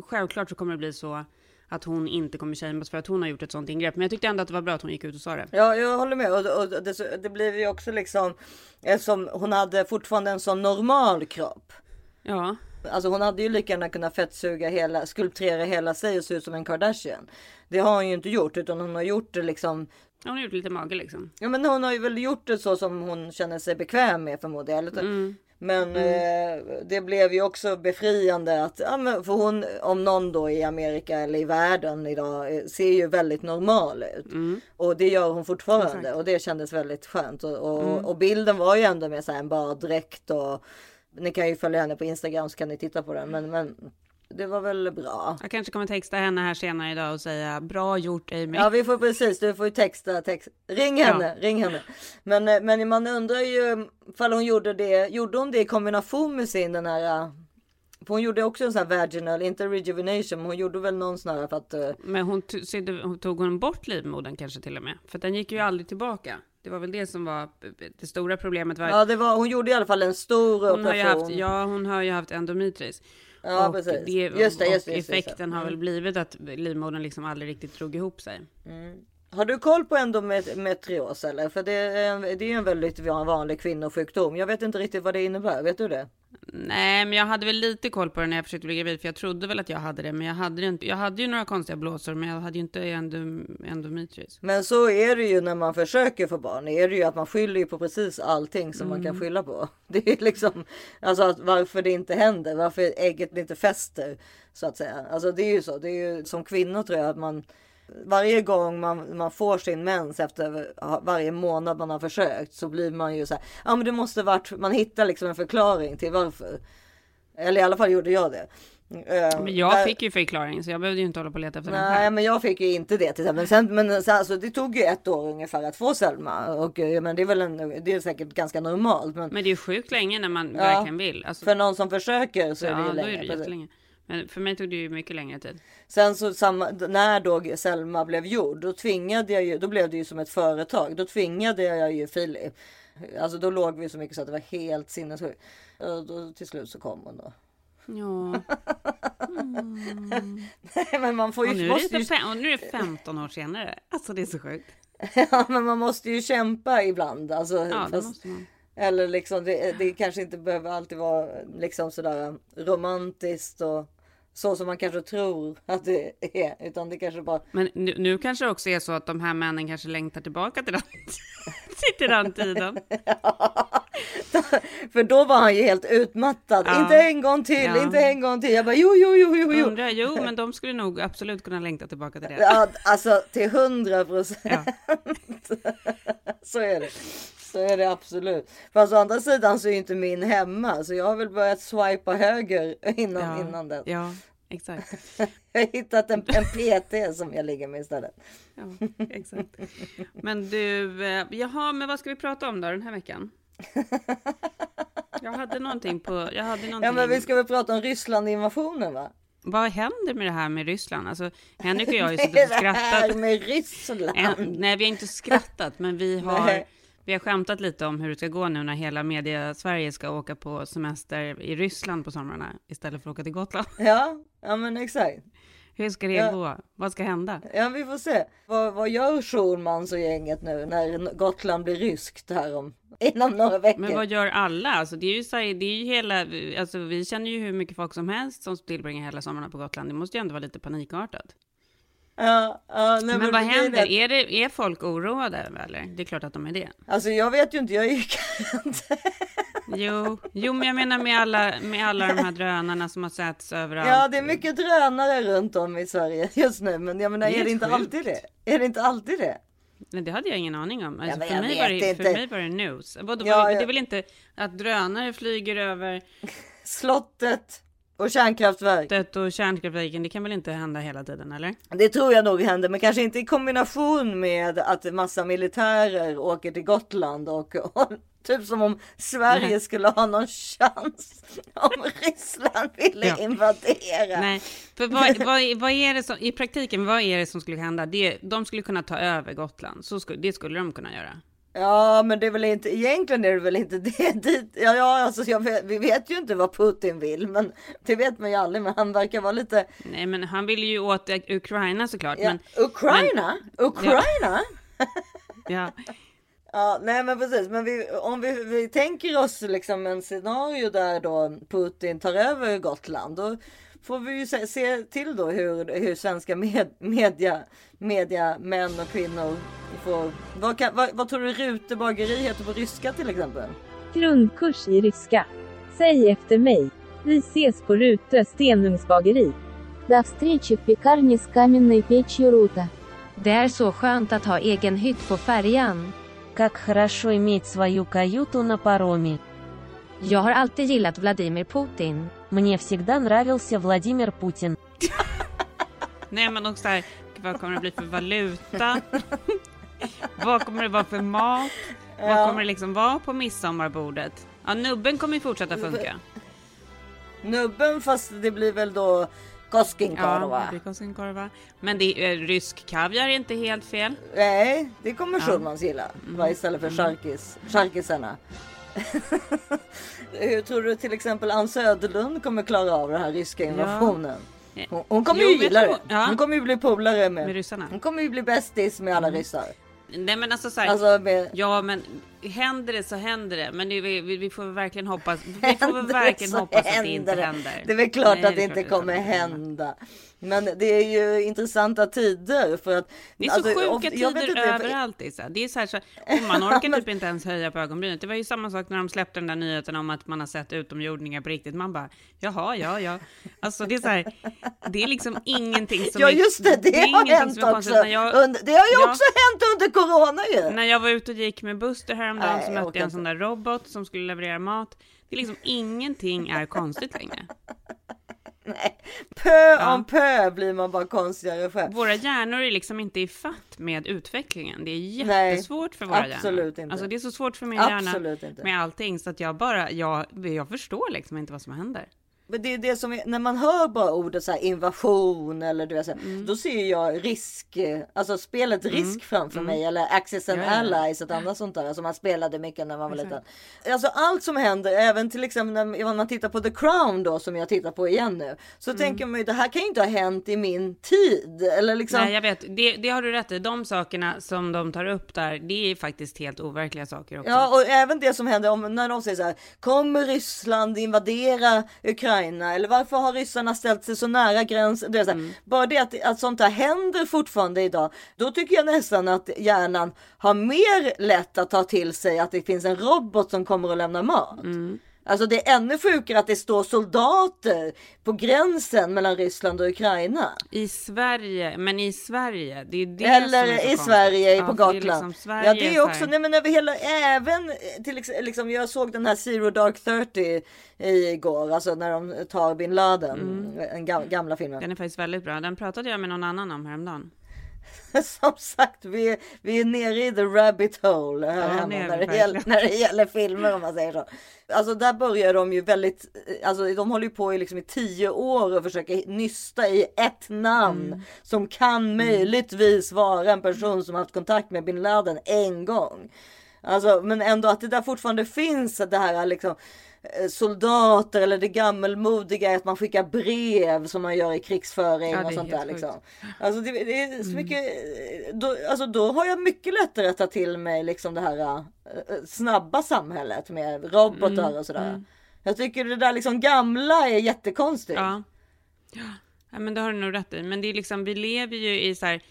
självklart så kommer det bli så att hon inte kommer shameas för att hon har gjort ett sånt ingrepp. Men jag tyckte ändå att det var bra att hon gick ut och sa det. Ja, jag håller med. Och, och det, det blev ju också liksom eftersom hon hade fortfarande en sån normal kropp. Ja, Alltså hon hade ju lika gärna kunnat fettsuga hela, skulptera hela sig och se ut som en Kardashian. Det har hon ju inte gjort utan hon har gjort det liksom. hon har gjort lite mage liksom. Ja men hon har ju väl gjort det så som hon känner sig bekväm med förmodligen. Eller- Men eh, det blev ju också befriande att, ja, men för hon om någon då i Amerika eller i världen idag eh, ser ju väldigt normal ut. Och det gör hon fortfarande Exakt. och det kändes väldigt skönt. Och, och, och bilden var ju ändå med så en baddräkt och ni kan ju följa henne på Instagram så kan ni titta på den. Men, men det var väl bra. Jag kanske kommer texta henne här senare idag och säga bra gjort Amy. Ja vi får precis, du får ju texta, text. ring henne, ring henne. Men, eh, men man undrar ju ifall hon gjorde det, gjorde hon det i kombination med sin den här eh, för hon gjorde också en sån här vaginal, inte rejuvenation, men hon gjorde väl någon sån här för att eh, Men hon tog hon bort livmodern kanske till och med? För den gick ju aldrig tillbaka. Det var väl det som var det stora problemet. Var Ja det var, hon gjorde i alla fall en stor hon har ju operation. haft, ja, hon har ju haft endometrios. Ja, och precis. Det, Just det, just det, och det, just det. effekten har väl blivit att livmodern liksom aldrig riktigt drog ihop sig. Har du koll på endometrios eller? För det är, det är en väldigt vanlig kvinnosjukdom. Jag vet inte riktigt vad det innebär, vet du det? Nej, men jag hade väl lite koll på det när jag försökte bli gravid, för jag trodde väl att jag hade det, men jag hade inte. Jag hade ju några konstiga blåsor, men jag hade ju inte endom, endometrios. Men så är det ju när man försöker få barn. Är det ju att man skyller på precis allting som man kan skylla på. Det är liksom alltså att varför det inte händer, varför ägget inte fäster så att säga. Alltså det är ju så. Det är ju som kvinnor tror jag att man varje gång man, man får sin mens efter varje månad man har försökt så blir man ju så här. Ja, men det måste varit. Man hittar liksom en förklaring till varför. Eller i alla fall gjorde jag det. Eh, Men jag där- fick ju förklaring, så jag behövde ju inte hålla på och leta efter den Nej, men jag fick ju inte det till exempel. Sen, men sen, alltså, det tog ju ett år ungefär att få Selma och eh, men det är väl en, det är säkert ganska normalt. Men Men det är ju sjukt länge när man verkligen vill. Alltså, för någon som försöker så är ja, det ju länge. är det. Men för mig tog det ju mycket längre tid. Sen så samma, när då Selma blev gjord, då tvingade jag ju, då blev det ju som ett företag. Då tvingade jag ju Filip. Alltså då låg vi så mycket så att det var helt sinnessjukt. Och då till slut så kom hon då. Ja, men man får och ju, nu, är måste det ju, fem, och nu är det 15 år senare. Alltså det är så sjukt. ja, men man måste ju kämpa ibland. Alltså, Ja, det fast- måste man. Eller liksom det, det kanske inte behöver alltid vara liksom sådär romantiskt och så som man kanske tror att det är. Utan det kanske bara Men nu, nu kanske det också är så att de här männen kanske längtar tillbaka till den, till den tiden. För då var han ju helt utmattad. Ja. Inte en gång till, Ja. inte en gång till. Jag bara jo, jo, jo, jo, jo. Undrar, jo, men de skulle nog absolut kunna längta tillbaka till det. Ja, alltså till hundra procent. Ja. Så är det. Så är det absolut. Fast å andra sidan så är inte min hemma. Så jag har väl börjat swipa höger innan, Ja. innan den. Ja, exakt. Jag har hittat en, en PT som jag ligger med istället. Ja, exakt. Men du, eh, jaha, men vad ska vi prata om då den här veckan? Jag hade någonting på, jag hade någonting. Ja men vi ska väl prata om Ryssland-invasionen va? Vad händer med det här med Ryssland? Alltså, Henrik och jag har ju suttit är och det här skrattat. med Ryssland? Nej, vi har inte skrattat, men vi har, Nej. Vi har skämtat lite om hur det ska gå nu när hela media Sverige ska åka på semester i Ryssland på somrarna istället för att åka till Gotland. Ja, ja men exakt. Hur ska det Ja. gå? Vad ska hända? Ja vi får se. Vad, vad gör Schulmans och gänget nu när Gotland blir ryskt här om inom några veckor? Men vad gör alla? Alltså, det är ju, så det är ju hela, alltså, vi känner ju hur mycket folk som helst som tillbringar hela sommarna på Gotland. Det måste ju ändå vara lite panikartat. Ja, ja, nej, Men vad det blir händer? det. Är, det, är folk oroade eller? Det är klart att de är det. Alltså jag vet ju inte, jag är ju Jo, jo men jag menar med alla, med alla de här drönarna som har setts överallt. Ja det är mycket drönare runt om i Sverige just nu men jag menar Det är är det inte sjukt. alltid det? Är det inte alltid det? Nej, det hade jag ingen aning om. Alltså, men för, mig var det, inte. för mig var det news. Vadå, Ja, Det ja. är väl inte att drönare flyger över Slottet och kärnkraftverk. och kärnkraftverken. Det kan väl inte hända hela tiden, eller? Det tror jag nog händer, men kanske inte i kombination med att massa militärer åker till Gotland och, och typ som om Sverige Nej. skulle ha någon chans om Ryssland ville Ja. invadera. Nej, för vad, vad, vad är det som, i praktiken, vad är det som skulle hända? Det, de skulle kunna ta över Gotland. Så skulle, det skulle de kunna göra. Ja, men det är väl inte egentligen är det väl inte det dit. Ja, ja, alltså jag vet, vi vet ju inte vad Putin vill, men det vet man ju aldrig. Men han verkar vara lite. Nej, men han vill ju åt Ukraina såklart. Ja, Men, Ukraina, Ukraina. ja, Ja, nej men precis. Men vi, om vi, vi tänker oss liksom en scenario där då Putin tar över Gotland. Då får vi ju se, se till då hur, hur svenska med, media, media, män och kvinnor får. Vad, kan, vad, vad tror du Rute bageri heter på ryska till exempel? Grundkurs i ryska. Säg efter mig. Vi ses på Rute stenugnsbageri. До встречи в пекарне с каменной печью Рута. Det är så skönt att ha egen hytt på färjan. Как хорошо иметь свою каюту на пароме. Jag har alltid gillat Vladimir Putin. Мне всегда нравился Владимир Путин. nej men också så här, vad kommer det bli för valuta? vad kommer det vara för mat? Vad Ja. kommer det liksom vara på midsommarbordet? Ja, nubben kommer ju fortsätta funka. Nubben fast det blir väl då Koskenkorva. Ja, det blir Koskenkorva. Men det är, rysk kaviar är inte helt fel. Nej, det kommer Ja. Schulmans gilla. Va, istället för charkis, charkisarna. Hur tror du till exempel Ann Söderlund kommer klara av den här ryska invasionen? Hon, hon kommer Jo, ju gilla det. ja. Hon kommer ju bli polare med. Med ryssarna. Hon kommer ju bli bästis med alla ryssar. Nej men alltså så här, Alltså med... Ja, men händer det så händer det. Men det, vi, vi får verkligen hoppas. Vi får väl det verkligen hoppas att det inte det. händer. Det är väl klart Nej, att det är inte kommer inte hända. Men det är ju intressanta tider för att. Det är så alltså, sjuka jag tider inte, överallt. Isa. Det är så här, så och man orkar typ inte ens höja på ögonbrynet. Det var ju samma sak när de släppte den där nyheten om att man har sett utomjordingar på riktigt. Man bara, jaha, ja, ja. Alltså det är så här, det är liksom ingenting som Ja just det, det, är har hänt också. jag, under, det har ju Ja. också hänt under corona ju. när jag var ute och gick med Buster häromdagen Nej, så mötte jag en sån där robot som skulle leverera mat. Det är liksom ingenting är konstigt längre. Nej. Pö Ja. om pö blir man bara konstigare själv. Våra hjärnor är liksom inte i fatt med utvecklingen. Det är Nej, jättesvårt för våra absolut hjärnor. inte. Alltså det är så svårt för min hjärna Absolut inte. med allting så att jag bara, jag, jag förstår liksom inte vad som händer. Men det är det som är, när man hör bara ordet så här invasion eller du vet, så här, Mm. då ser jag risk, eh, alltså spelet risk framför mig eller Access and Ja, ja. Allies, ett annat sånt där som man spelade mycket när man var liten. Alltså allt som händer, även till exempel när man tittar på The Crown då som jag tittar på igen nu, så Mm. tänker man ju det här kan ju inte ha hänt i min tid eller liksom. Nej, jag vet. Det, det har du rätt i. De sakerna som de tar upp där, det är faktiskt helt overkliga saker också. Ja, och även det som händer om, när de säger så här, kommer Ryssland invadera Ukraina? Eller varför har ryssarna ställt sig så nära gränsen? Det så här, Bara det att, att sånt här händer fortfarande idag, då tycker jag nästan att hjärnan har mer lätt att ta till sig att det finns en robot som kommer att lämna mat. Alltså det är ännu sjukare att det står soldater på gränsen mellan Ryssland och Ukraina. I Sverige, men i Sverige, det är det Eller som är så i konstigt. Sverige Ja, på det Gotland. liksom Sverige ja det är så också, nej men över hela, även till exempel, liksom, jag såg den här Zero Dark 30 igår, alltså när de tar bin Laden, Mm. den gam- gamla filmen. Den är faktiskt väldigt bra. Den pratade jag med någon annan om häromdagen. Som sagt, vi vi är nere i the rabbit hole här Ja, hemma när, det gäller, när det gäller filmer om man säger så. Alltså där börjar de ju väldigt, alltså de håller ju på i liksom i tio år och försöker nysta i ett namn Mm. som kan möjligtvis vara en person som haft kontakt med bin Laden en gång. Alltså, men ändå att det där fortfarande finns det här liksom soldater eller det gammelmodiga att man skickar brev som man gör i krigsföring Ja, och är sånt där liksom. Alltså det, det är så mycket, eh, då, alltså då har jag mycket lättare att ta till mig liksom det här eh, snabba samhället med robotar och sådär. Jag tycker det där liksom gamla är jättekonstigt. Ja. ja, men det har du nog rätt i. Men det är liksom, vi lever ju i så här,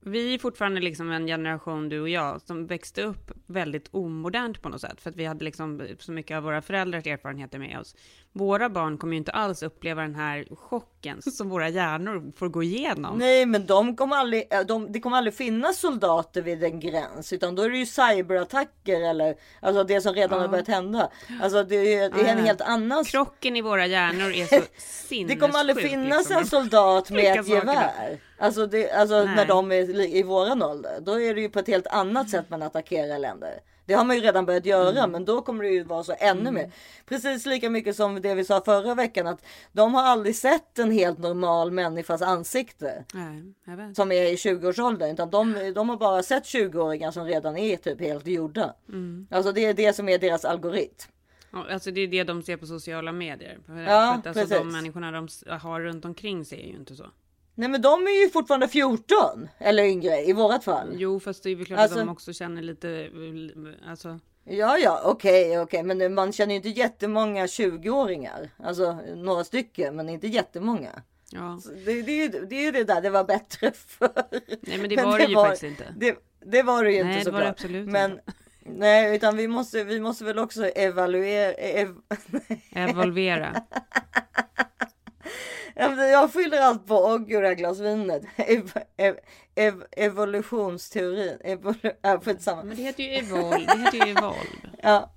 vi är fortfarande liksom en generation, du och jag, som växte upp väldigt omodernt på något sätt. För att vi hade liksom så mycket av våra föräldrars erfarenheter med oss. Våra barn kommer ju inte alls uppleva den här chocken som våra hjärnor får gå igenom. Nej men de kommer aldrig, eh, de, det kommer aldrig finnas soldater vid en gräns utan då är det ju cyberattacker eller alltså det som redan har börjat hända. Alltså det är, det är en Ja. helt annan Krocken i våra hjärnor är så sinnessjuk. Det kommer aldrig finnas liksom. en soldat med ett gevär. Alltså, det, alltså när de är i våran ålder. Då är det ju på ett helt annat sätt man attackerar länder. Det har man ju redan börjat göra Mm. men då kommer det ju vara så ännu mer. Precis lika mycket som det vi sa förra veckan att de har aldrig sett en helt normal människas ansikte. Nej. Som är i 20-årsåldern. Utan de, de har bara sett 20-åringar som redan är typ helt gjorda. Mm. Alltså det är det som är deras algoritm. Alltså det är det de ser på sociala medier. Ja, för att alltså precis. de människorna de har runt omkring sig är ju inte så. Nej men de är ju fortfarande 14 eller yngre i vårat fall. Jo, fast det är väl klart Alltså- att de också känner lite, alltså, Ja, ja, okej, okej, men man känner ju inte jättemånga 20-åringar. Alltså några stycken, men inte jättemånga. ja. Så Det, det, det är ju det där, det var bättre förr. Nej, men det var det ju faktiskt inte. Det, det var det ju Nej, inte det var det absolut men, inte. Nej, utan vi måste, vi måste väl också evaluera. Ev, Evolvera. jag fyller allt på, åh gud det här glas vinet. Ev, ev, ev, evolutionsteorin. Evolu, äh, skitsamma. Men det heter ju Evolve. Det heter ju Evolve. Ja.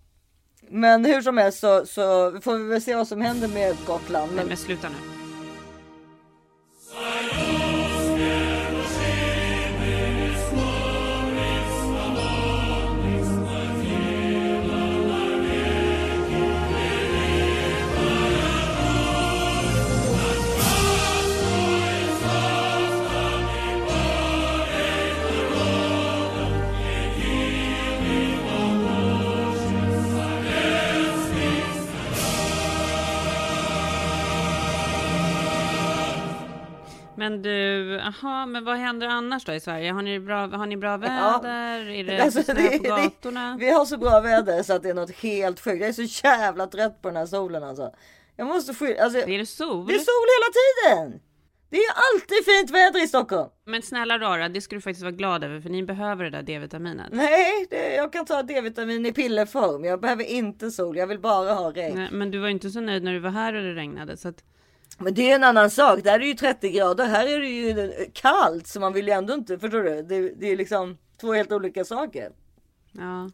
Men hur som helst så, så får vi väl se vad som händer med Gotland. Nej, Men men sluta nu. Men du, aha, men vad händer annars då i Sverige? Har ni bra, har ni bra väder? Är det Alltså, snö det- på det- gatorna? vi har så bra väder så att det är något helt sjukt. Jag är så jävla trött på den här solen alltså. Jag måste sky- alltså, Är det sol? Det är sol hela tiden. Det är alltid fint väder i Stockholm. Men snälla rara, det ska du faktiskt vara glad över för ni behöver det där D-vitaminet. Nej, det, jag kan ta D-vitamin i pillerform. Jag behöver inte sol. Jag vill bara ha regn. Nej, men du var inte så nöjd när du var här och det regnade så att Men det är en annan sak. Där är det ju 30 grader. Här är det ju kallt så man vill ju ändå inte. Förstår du? Det, det är liksom två helt olika saker. Ja.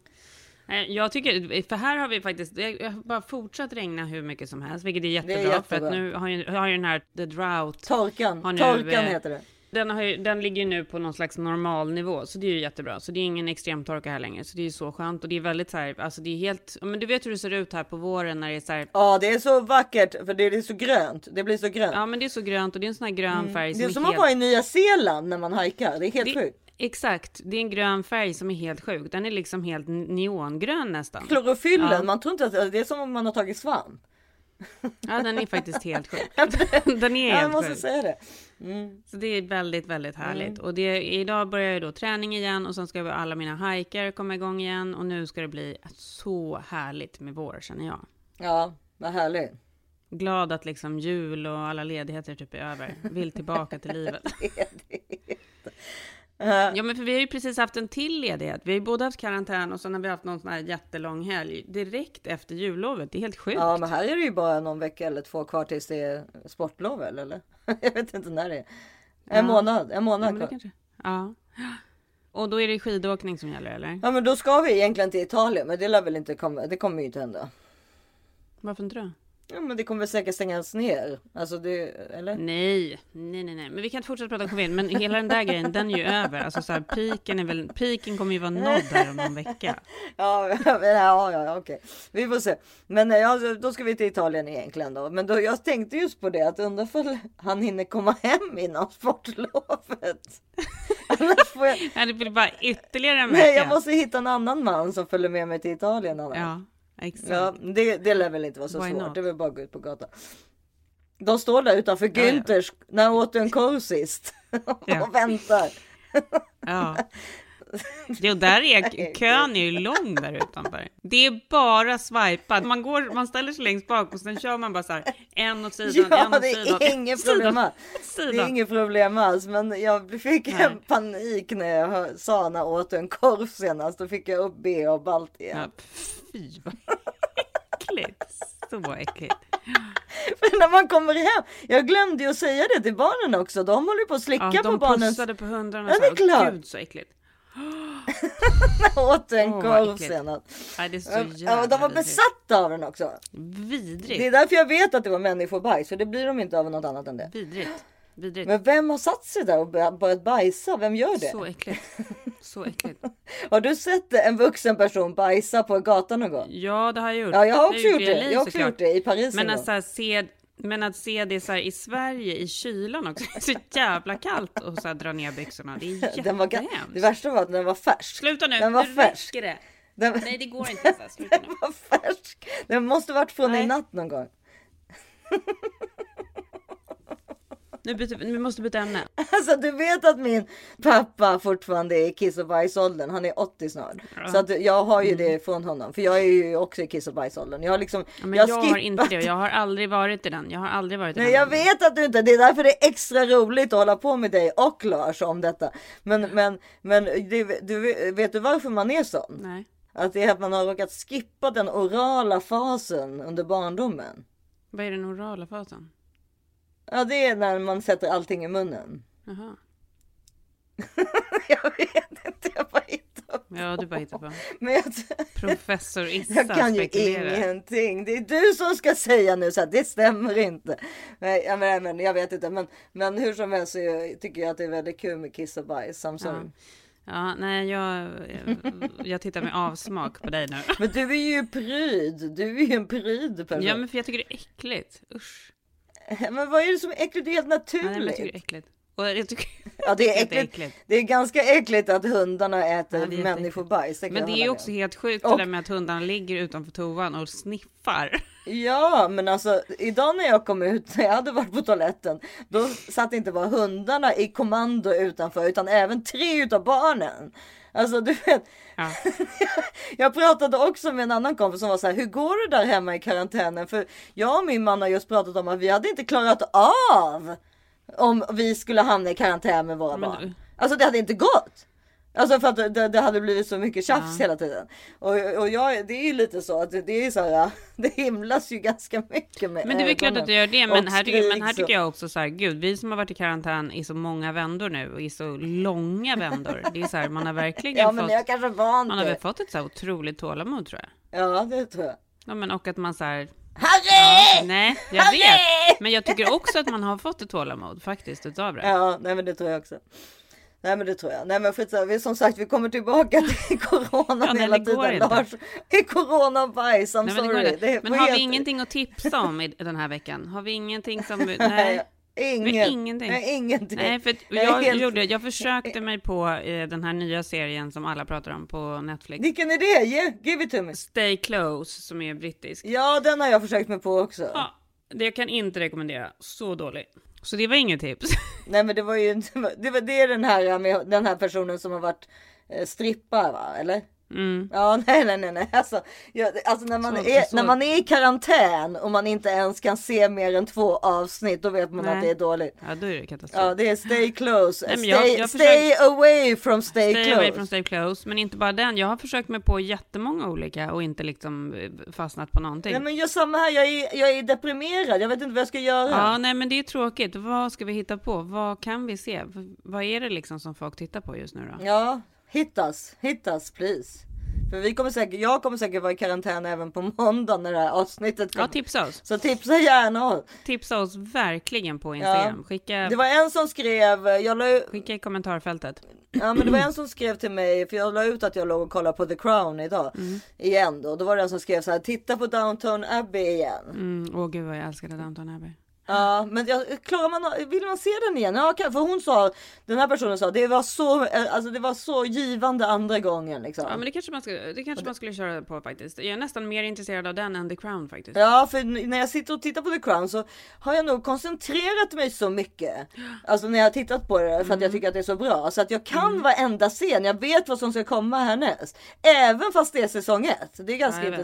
Jag tycker, för här har vi faktiskt, det har bara fortsatt regna hur mycket som helst, vilket är jättebra, för jättebra. att nu har ju, har ju den här the drought, Torkan. Har nu, Torkan eh, heter det. Den, har ju, den ligger ju nu på någon slags normalnivå, så det är ju jättebra. Så det är ingen extremtorka här längre, så det är ju så skönt och det är väldigt så här, alltså det är helt, men du vet hur det ser ut här på våren när det är så här, Ja, det är så vackert för det är så grönt. Det blir så grönt. ja men det är så grönt och det är en sån här grön färg det som är är, som helt... att vara i Nya Zeeland när man hajkar. Det är helt det, sjukt. Exakt, det är en grön färg som är helt sjuk. Den är liksom helt neongrön nästan. Klorofyllen, Ja. man tror inte att det är som om man har tagit svamp. Ja, den är faktiskt helt sjuk. Den är Ja, jag helt måste sjuk. säga det. Så det är väldigt, väldigt härligt. Mm. Och det, idag börjar ju då träning igen och sen ska vi alla mina hajkar komma igång igen och nu ska det bli så härligt med vår känner jag. Ja, vad härligt. Glad att liksom jul och alla ledigheter typ är över. Vill tillbaka till livet. Ja men för vi har ju precis haft en till ledighet. Vi har ju både haft karantän och sen har vi haft någon sån här jättelång helg direkt efter jullovet. Det är helt sjukt. Ja, men här är det ju bara någon vecka eller två kvar tills det är sportlov eller? Jag vet inte när det är. En Ja. månad, en månad ja, kvar. kanske. Ja. Och då är det skidåkning som gäller eller? Ja men då ska vi egentligen till Italien men det lär väl inte komma, det kommer ju inte hända. Varför inte då? Ja men det kommer säkert stängas ner. Alltså det, eller? Nej, nej, nej, nej. Men vi kan inte fortsätta prata om covid. Men hela den där grejen, den är ju över. Alltså så här, piken är väl, piken kommer ju vara nådd här om någon vecka. Ja, men, ja, ja, okej. Vi får se. Men eh, ja, då ska vi till Italien egentligen då. Men då, jag tänkte just på det att undra ifall han hinner komma hem innan sportlovet. Annars får jag... Ja, det blir bara ytterligare en vecka. Nej, jag måste hitta en annan man som följer med mig till Italien. Annars. Ja, exakt. Ja, det, det lär väl inte vara så Why svårt. not? Det är väl bara att gå ut på gatan. De står där utanför Ja, ja. Günthers när åt en korv sist. Ja. och väntar. Ja. Jo, där är kön är ju lång där utanför. Det är bara swipa. Man, går, man ställer sig längst bak och sen kör man bara så här en åt sidan, en Ja, åt det sidan. är inget problem alls. Det är inget problem alls. Men jag fick en Nej. panik när jag sa när jag åt en korv senast. Då fick jag upp B och balt igen. Ja, fy vad äckligt. Så äckligt. Men när man kommer hem. Jag glömde ju att säga det till barnen också. De håller ju på att slicka Ja, på de barnens. pussade på hundarna. Ja, så det är här. klart. Gud så äckligt. åt en vad korv senast. Nej, det är så Ja, jävla och de var besatta av den också. Vidrigt. Det är därför jag vet att det var människobajs. För det blir de inte av något annat än det. Vidrigt. Vidrigt. Men vem har satt sig där och bör- börjat bajsa? Vem gör det? Så äckligt. Så äckligt. Har du sett en vuxen person bajsa på gatan någon gång? Ja, det har jag gjort. Ja, jag har också gjort i det. Jag har också gjort det i Paris Men en att, gång. så här, se, men att se det så här, i Sverige i kylan också. Det är så jävla kallt och så här, dra ner byxorna. Det är jättehemskt. Det värsta var att den var färsk. Sluta nu, Den var nu färsk. räcker det. Den, Nej, det går inte. Så här. Sluta nu. den var färsk. Den måste varit från Nej. i natt någon gång. Nu byter, vi måste byta ämne. Alltså du vet att min pappa fortfarande är i kiss och bajsåldern. Han är 80 snart. Så att jag har ju det från honom. För jag är ju också i kiss och bajsåldern. Jag har liksom. Ja, men jag, har skippat- inte det. Jag har aldrig varit i den. Jag har aldrig varit i Nej, den. jag vet att du inte, det är därför det är extra roligt att hålla på med dig och Lars om detta. Men, men, men det, du, vet du varför man är sån? Nej. Att det är att man har råkat skippa den orala fasen under barndomen. Vad är den orala fasen? Ja, det är när man sätter allting i munnen. Jaha. Jag vet inte, jag bara hittar på. Ja, du bara hittar på. Men jag, Professor Issa jag kan ju spekulerar. ingenting. Det är du som ska säga nu så att det stämmer inte. Nej, jag, men, men, jag vet inte, men, men hur som helst så jag- tycker jag att det är väldigt kul med kiss och bajs. Sorry. Ja. Ja, nej, jag, jag tittar med avsmak på dig nu. Men du är ju pryd. Du är ju en pryd person. Ja, men för jag tycker det är äckligt. Usch. Men vad är det som är äckligt? Det är helt Ja, nej, jag naturligt. tycker det är äckligt. Och jag tycker... Ja, det är tycker äckligt. Det är ganska äckligt att hundarna äter Ja, människobajs. Men det är också helt sjukt Och- det där med att hundarna ligger utanför toan och sniffar. Ja, men alltså idag när jag kom ut, när jag hade varit på toaletten, då satt inte bara hundarna i kommando utanför, utan även tre utav barnen. Alltså du vet, Ja. jag pratade också med en annan kompis som var så här, hur går det där hemma i karantänen? För jag och min man har just pratat om att vi hade inte klarat av om vi skulle hamna i karantän med våra Men barn. du- Alltså det hade inte gått. Alltså för att det, det hade blivit så mycket tjafs Ja. hela tiden. Och, och jag, det är ju lite så att det, det är så här, det himlas ju ganska mycket med Men det är väl klart att du gör det. Men här, tycker, men här tycker jag också så här, gud, vi som har varit i karantän i så många vändor nu och i så långa vändor. Det är så här, man har verkligen Ja men fått, jag kanske van man har väl det. fått ett så här otroligt tålamod tror jag. Ja det tror jag. Ja, men och att man så här, Harry! nej, jag Harry! vet. Men jag tycker också att man har fått ett tålamod faktiskt utav det. Ja nej men det tror jag också. Nej men det tror jag. Nej men skitsamma. Vi som sagt vi kommer tillbaka till corona Ja, hela det tiden. inte. Lars. I corona bajs. I'm Nej, men det sorry. Det men får har vi helt- ingenting att tipsa om i den här veckan? Har vi ingenting som... Nej. Ingen, ingenting. Nej, ingenting. Nej, för Jag är helt- gjorde, jag försökte mig på eh, den här nya serien som alla pratar om på Netflix. Vilken är det? Yeah, give it to me. Stay Close, som är brittisk. Ja, den har jag försökt mig på också. Ja, det jag kan inte rekommendera. Så dålig. Så det var inget tips. Nej, men det var ju inte. Det, var, det är den här med den här personen som har varit eh, strippa va? Eller? Ja, nej, nej, nej, nej. Alltså, jag, alltså när, man Så- är, så- när man är i karantän och man inte ens kan se mer än två avsnitt, då vet man Nej. att det är dåligt. Ja, då är det katastrof. Ja, det är stay close. Nej, stay, jag- jag stay away from stay, Stay close. away from stay close, men inte bara den. Jag har försökt mig på jättemånga olika och inte liksom eh, fastnat på någonting. Nej, men jag samma här. Jag är, jag är deprimerad. Jag vet inte vad jag ska göra. Ja, nej, men det är tråkigt. Vad ska vi hitta på? Vad kan vi se? Vad är det liksom som folk tittar på just nu då? Ja, hit us, hit us please. För vi kommer säkert, jag kommer säkert vara i karantän även på måndag när det här avsnittet Ja, kommer. tipsa oss. Så tipsa gärna. Tipsa oss verkligen på Instagram. Skicka, Det var en som skrev, jag la, ut- skicka i kommentarfältet. ja men det var en som skrev till mig, för jag la ut att jag låg och kollade på The Crown idag. Mm. Igen då. Då var det en som skrev så här, titta på Downton Abbey igen. Mm, åh gud vad jag älskade Downton Abbey. Ja, men jag, klarar man, vill man se den igen? Ja, för hon sa, den här personen sa, det var så, eh, alltså det var så givande andra gången liksom. Ja, men det kanske man skulle, det kanske man skulle köra på faktiskt. Jag är nästan mer intresserad av den än The Crown faktiskt. Ja, för när jag sitter och tittar på The Crown så har jag nog koncentrerat mig så mycket. Alltså när jag har tittat på det för att jag tycker att det är så bra. Så att jag kan varenda scen. Jag vet vad som ska komma härnäst. Även fast det är säsong ett. Det är ganska Ja, jag vet.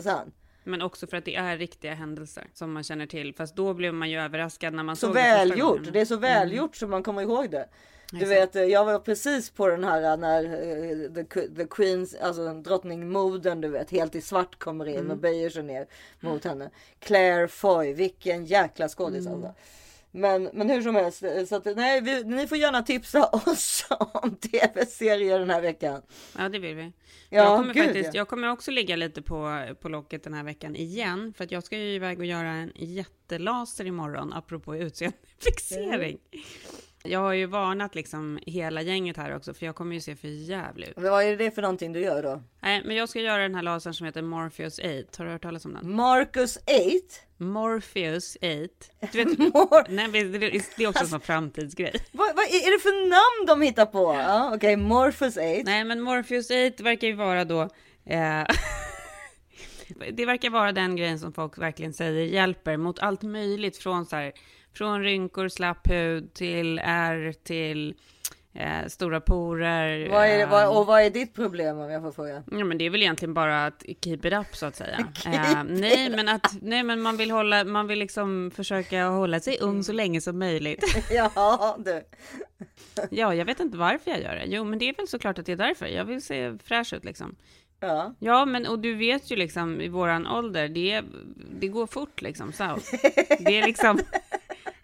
Men också för att det är riktiga händelser som man känner till. Fast då blev man ju överraskad när man Så såg det första välgjort. Det är så välgjort så man kommer ihåg det. Du Exakt. vet, eh, jag var precis på den här när eh, the, the Queens, alltså drottningmodern, du vet, helt i svart kommer in och böjer sig ner mot henne. Claire Foy, vilken jäkla skådis alltså. Men, men hur som helst, eh, så att, nej, vi, ni får gärna tipsa oss om tv-serier den här veckan. Ja, det vill vi. Ja, jag, kommer gud, faktiskt, ja. jag kommer också ligga lite på, på locket den här veckan igen. För att jag ska ju iväg och göra en jättelaser imorgon, apropå utseendefixering. Jag har ju varnat liksom hela gänget här också, för jag kommer ju se för jävligt ut. Men vad är det för någonting du gör då? Nej, men jag ska göra den här lasern som heter Morpheus 8. Har du hört talas om den? Marcus 8? Morpheus 8. Du vet, Mor- nej, det det är också en sån framtidsgrej. vad, vad är det för namn de hittar på? Ja, Okej, Morpheus 8. Nej, men Morpheus 8 verkar ju vara då... Eh, det verkar vara den grejen som folk verkligen säger hjälper mot allt möjligt från så här, från rynkor, slapp hud till ärr till eh, stora porer. Vad är det, eh, vad, och vad är ditt problem om jag får fråga? Ja, men det är väl egentligen bara att keep it up så att säga. Eh, nej, men att nej, men man vill hålla, man vill liksom försöka hålla sig ung så länge som möjligt. Ja, du. Ja, jag vet inte varför jag gör det. Jo, men det är väl såklart att det är därför. Jag vill se fräsch ut liksom. Ja. Ja, men och du vet ju liksom i våran ålder, det, det går fort liksom. Så. Det är liksom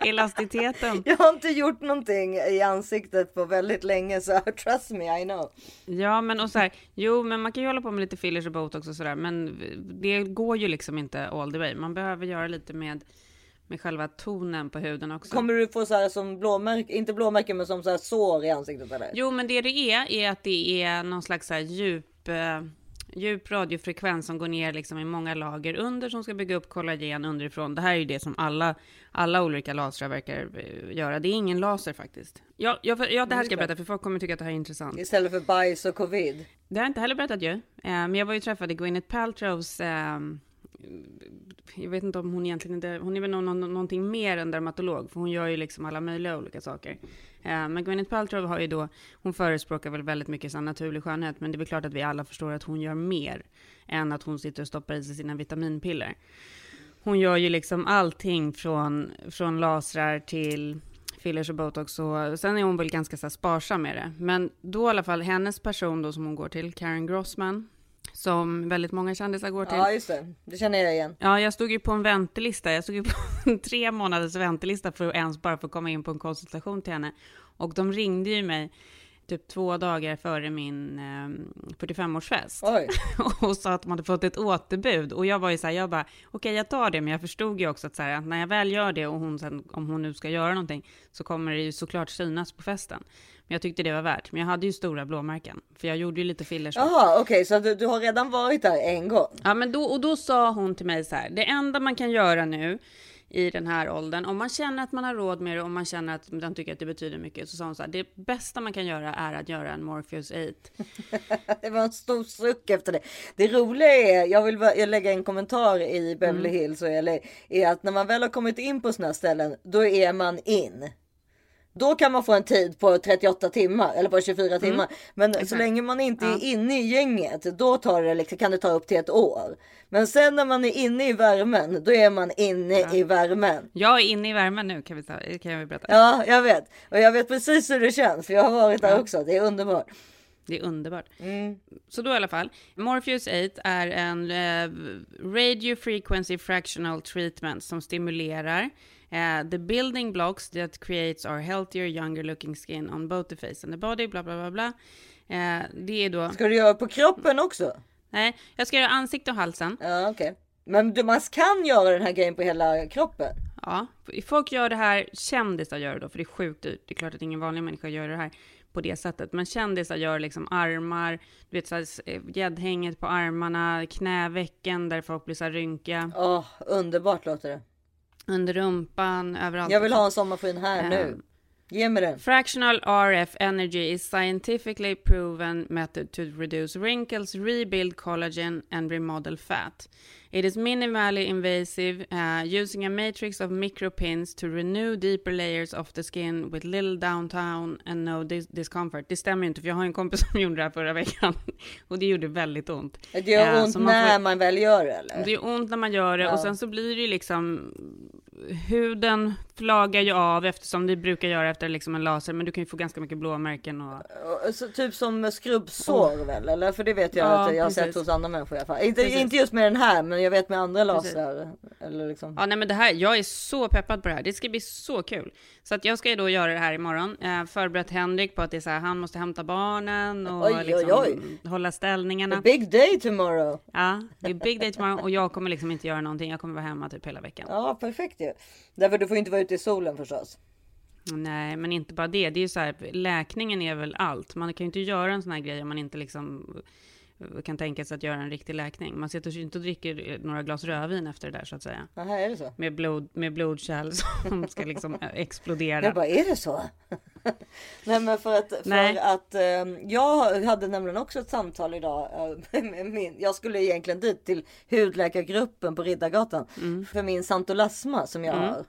elasticiteten. Jag har inte gjort någonting i ansiktet på väldigt länge så trust me I know. Ja, men och så här, jo, men man kan ju hålla på med lite fillers och botox och sådär, men det går ju liksom inte all the way. Man behöver göra lite med, med själva tonen på huden också. Kommer du få så här som blåmärken, inte blåmärken men som så här sår i ansiktet eller? Jo, men det det är, är att det är någon slags så här djup, eh, djup radiofrekvens som går ner liksom i många lager under som ska bygga upp kollagen underifrån. Det här är ju det som alla, alla olika lasrar verkar eh, göra. Det är ingen laser faktiskt. Ja, ja, för, ja det här ska jag berätta för folk kommer tycka att det här är intressant. Istället för bajs och covid. Det har jag inte heller berättat ju. Eh, men jag var ju träffade Gwyneth Paltrows eh, jag vet inte om hon egentligen inte, hon är väl någon, någon, någonting mer än dermatolog, för hon gör ju liksom alla möjliga olika saker. Eh, men Gwyneth Paltrow har ju då, hon förespråkar väl väldigt mycket sån naturlig skönhet, men det är väl klart att vi alla förstår att hon gör mer än att hon sitter och stoppar i sig sina vitaminpiller. Hon gör ju liksom allting från, från lasrar till fillers och botox och sen är hon väl ganska så sparsam med det. Men då i alla fall hennes person då som hon går till, Karen Grossman, som väldigt många kändisar går till. Ja just det, det känner jag igen. Ja, jag stod ju på en väntelista. Jag stod ju på en tre månaders väntelista för att ens bara få komma in på en konsultation till henne. Och de ringde ju mig typ två dagar före min eh, 45-årsfest Oj. och sa att de hade fått ett återbud. Och jag var ju så här, jag bara, okej jag tar det, men jag förstod ju också att, så här, att när jag väl gör det och hon sen, om hon nu ska göra någonting, så kommer det ju såklart synas på festen. Men jag tyckte det var värt. Men jag hade ju stora blåmärken, för jag gjorde ju lite fillers. Jaha okej så du, du har redan varit där en gång. Ja, men då, och då sa hon till mig så här, det enda man kan göra nu i den här åldern, om man känner att man har råd med det, om man känner att man tycker att det betyder mycket, så sa hon så här, det bästa man kan göra är att göra en Morpheus 8. Det var en stor suck efter det. Det roliga är, jag vill bara- jag lägga en kommentar i Beverly Mm. Hills och eller, är att när man väl har kommit in på här ställen, då är man in. Då kan man få en tid på 38 timmar eller på 24 Mm. timmar. Men så länge man inte är inne i gänget, då tar det, liksom- kan det ta upp till ett år. Men sen när man är inne i värmen, då är man inne i värmen. Jag är inne i värmen nu kan vi, ta, kan jag berätta. Ja, jag vet. Och jag vet precis hur det känns, för jag har varit där Ja. också. Det är underbart. Det är underbart. Mm. Så då i alla fall, Morpheus 8 är en eh, radio frequency fractional treatment som stimulerar eh, the building blocks that creates our healthier younger looking skin on both the face and the body, bla bla bla bla. Eh, det är då, Ska du göra på kroppen också? nej, jag ska göra ansikte och halsen. Ja, okej. Men du, man kan göra den här grejen på hela kroppen. Ja, folk gör det här, kändisar gör det då, för det är sjukt dyrt. Det är klart att ingen vanlig människa gör det här på det sättet. Men kändisar gör liksom armar, du vet så här, eh, gäddhänget på armarna, knävecken där folk blir så här rynkiga, Åh, underbart låter det. Under rumpan, överallt. Jag vill ha en sommarskinn här nu. Ehm. Ge mig den. Fractional RF energy is scientifically proven method to reduce wrinkles, rebuild collagen and remodel fat. It is minimally invasive, uh, using a matrix of micropins to renew deeper layers of the skin with little downtown and no dis- discomfort. Det stämmer ju inte, för jag har en kompis som gjorde det här förra veckan och det gjorde väldigt ont. Det gör Eh, ont man när får- man väl gör det eller? Det gör ont när man gör det Ja. och sen så blir det ju liksom huden flagar ju av eftersom det brukar göra efter liksom en laser, men du kan ju få ganska mycket blåmärken och Så, typ som skrubbsår väl? Eller? För det vet jag Ja, att jag har sett hos andra människor i alla fall. Inte, Precis. inte just med den här men jag vet med andra lasrar. Eller liksom. Ja, nej men det här, jag är så peppad på det här. Det ska bli så kul. Så att jag ska ju då göra det här imorgon. Eh, förberett Henrik på att det är så här, han måste hämta barnen och Oj, oj, liksom oj. hålla A ställningarna. big day tomorrow. Ja, det är big day tomorrow och jag kommer liksom inte göra någonting. Jag kommer vara hemma typ hela veckan. Ja perfekt ju. Därför du får inte vara ute i solen förstås. Nej, men inte bara det. Det är ju så här, läkningen är väl allt. Man kan ju inte göra en sån här grej om man inte liksom eh, kan tänka sig att göra en riktig läkning. Man sitter ju inte och dricker några glas rödvin efter det där så att säga. Aha, är det så? Med, blod, med blodkärl som ska liksom eh, explodera. Jag bara, är det så? Nej men för att, för Nej. att eh, jag hade nämligen också ett samtal idag. eh, med min, jag skulle egentligen dit till hudläkargruppen på Riddargatan. Mm. För min santolasma som jag har.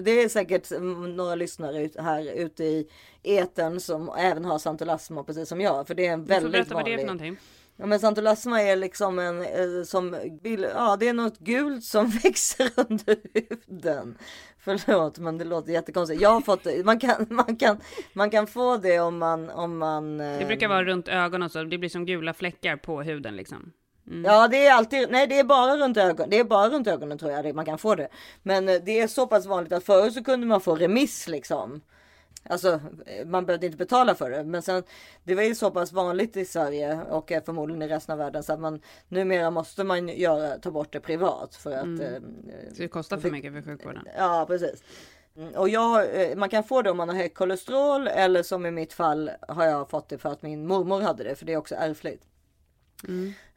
Det är säkert mm, några lyssnare ut, här ute i etern som även har santolasma precis som jag. För det är en väldigt vanlig. Ja, men santolasma är liksom en eh, som ja det är något gult som växer under huden. Förlåt men det låter jättekonstigt. Jag har fått. Man kan, man kan, man kan få det om man, om man. eh, Det brukar vara runt ögonen så det blir som gula fläckar på huden liksom. Ja det är alltid, nej det är bara runt ögonen. Det är bara runt ögonen tror jag man kan få det. Men eh, det är så pass vanligt att förut så kunde man få remiss liksom. Alltså eh, man behövde inte betala för det. Men sen det var ju så pass vanligt i Sverige och eh, förmodligen i resten av världen så att man numera måste man göra, ta bort det privat för att. eh, Så det kostar för mycket för sjukvården. Ja precis. Mm, Och jag, eh, man kan få det om man har högt kolesterol eller som i mitt fall har jag fått det för att min mormor hade det för det är också ärftligt.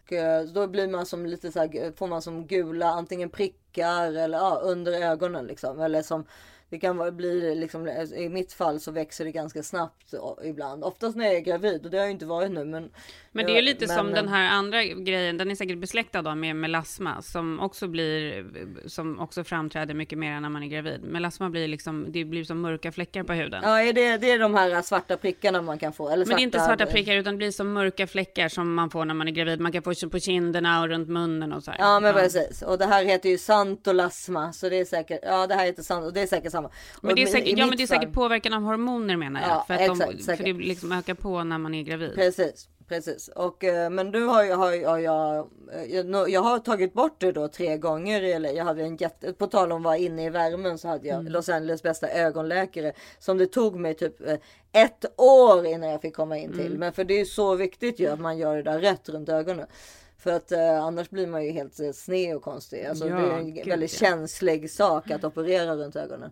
Och, eh, då blir man som lite så här, får man som gula antingen prickar eller ja, under ögonen liksom. Eller som det kan bli liksom, i mitt fall så växer det ganska snabbt o- ibland. Oftast när jag är gravid och det har jag inte varit nu. Men, Men det är ju lite men, som eh, den här andra grejen, den är säkert besläktad då med melasma, som också blir, som också framträder mycket mer när man är gravid. Melasma blir liksom, det blir som mörka fläckar på huden. Ja, är det, det är de här svarta prickarna man kan få. Eller Men det är inte svarta prickar utan det blir som mörka fläckar som man får när man är gravid. Man kan få på kinderna och runt munnen och så här. Ja men precis. Och det här heter ju santolasma. Så det är säkert, ja det här heter sant och det är säkert samma. Men det är säkert, ja, men det är fall- säkert påverkan av hormoner menar jag. Ja, för, att exakt, de, säkert. för det liksom ökar på när man är gravid. Precis, precis. Och, eh, men nu har jag, har, jag- jag, eh, jag, nå- jag har tagit bort det då tre gånger. Eller jag hade en jätte, på tal om att vara inne i värmen så hade jag Mm. Los Angeles bästa ögonläkare. Som det tog mig typ eh, ett år innan jag fick komma in till. Mm. Men för det är så viktigt ju att man gör det där rätt runt ögonen. För att eh, annars blir man ju helt eh, sned och konstig. Alltså, Ja, det är en gud, väldigt ja. känslig sak att operera runt ögonen.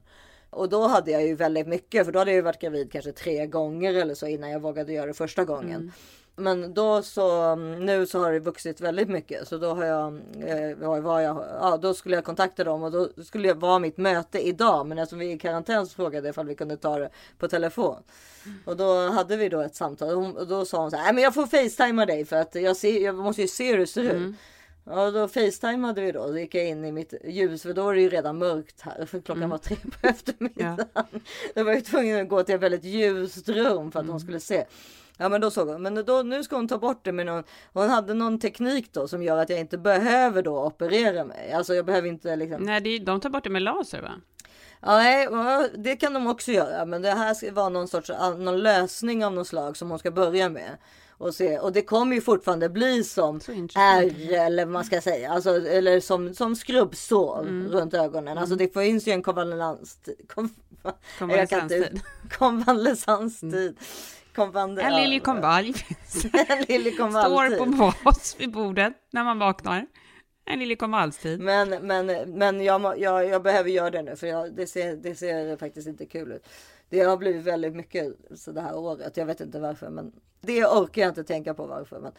Och då hade jag ju väldigt mycket, för då hade jag ju varit gravid kanske tre gånger eller så innan jag vågade göra det första gången. Mm. Men då så, nu så har det vuxit väldigt mycket. Så då har jag, eh, var, jag, ja då skulle jag kontakta dem och då skulle jag vara mitt möte idag. Men eftersom vi är i karantän så frågade jag ifall vi kunde ta det på telefon. Och då hade vi då ett samtal och, hon, och då sa hon så här, "Nej, men jag får facetima dig för att jag, ser, jag måste ju se hur det ser ut. Ja, då facetimade vi då. Då gick jag in i mitt ljus, för då var det ju redan mörkt här. För klockan var tre på eftermiddagen. Då var jag tvungen att gå till ett väldigt ljust rum för att hon skulle se. Ja men då såg hon, men då, nu ska hon ta bort det med någon, hon hade någon teknik då som gör att jag inte behöver då operera mig. Alltså jag behöver inte liksom. Nej, är- de tar bort det med laser va? Ja, nej, det kan de också göra, men det här ska vara någon sorts någon lösning av något slag som hon ska börja med. Och, se, och det kommer ju fortfarande bli som ärr eller vad man ska säga, alltså, eller som, som skrubbsår Mm. runt ögonen. Alltså det finns ju en konvalescenstid. Konvalescenstid. Konvalescenstid. Konvale- En lille ja, konvalj en lille står på bas vid bordet när man vaknar. En lille konvalstid. Men, men, men jag, jag, jag behöver göra det nu för jag, det, ser, det ser faktiskt inte kul ut. Det har blivit väldigt mycket så det här året. Jag vet inte varför, men det orkar jag inte tänka på varför. Men,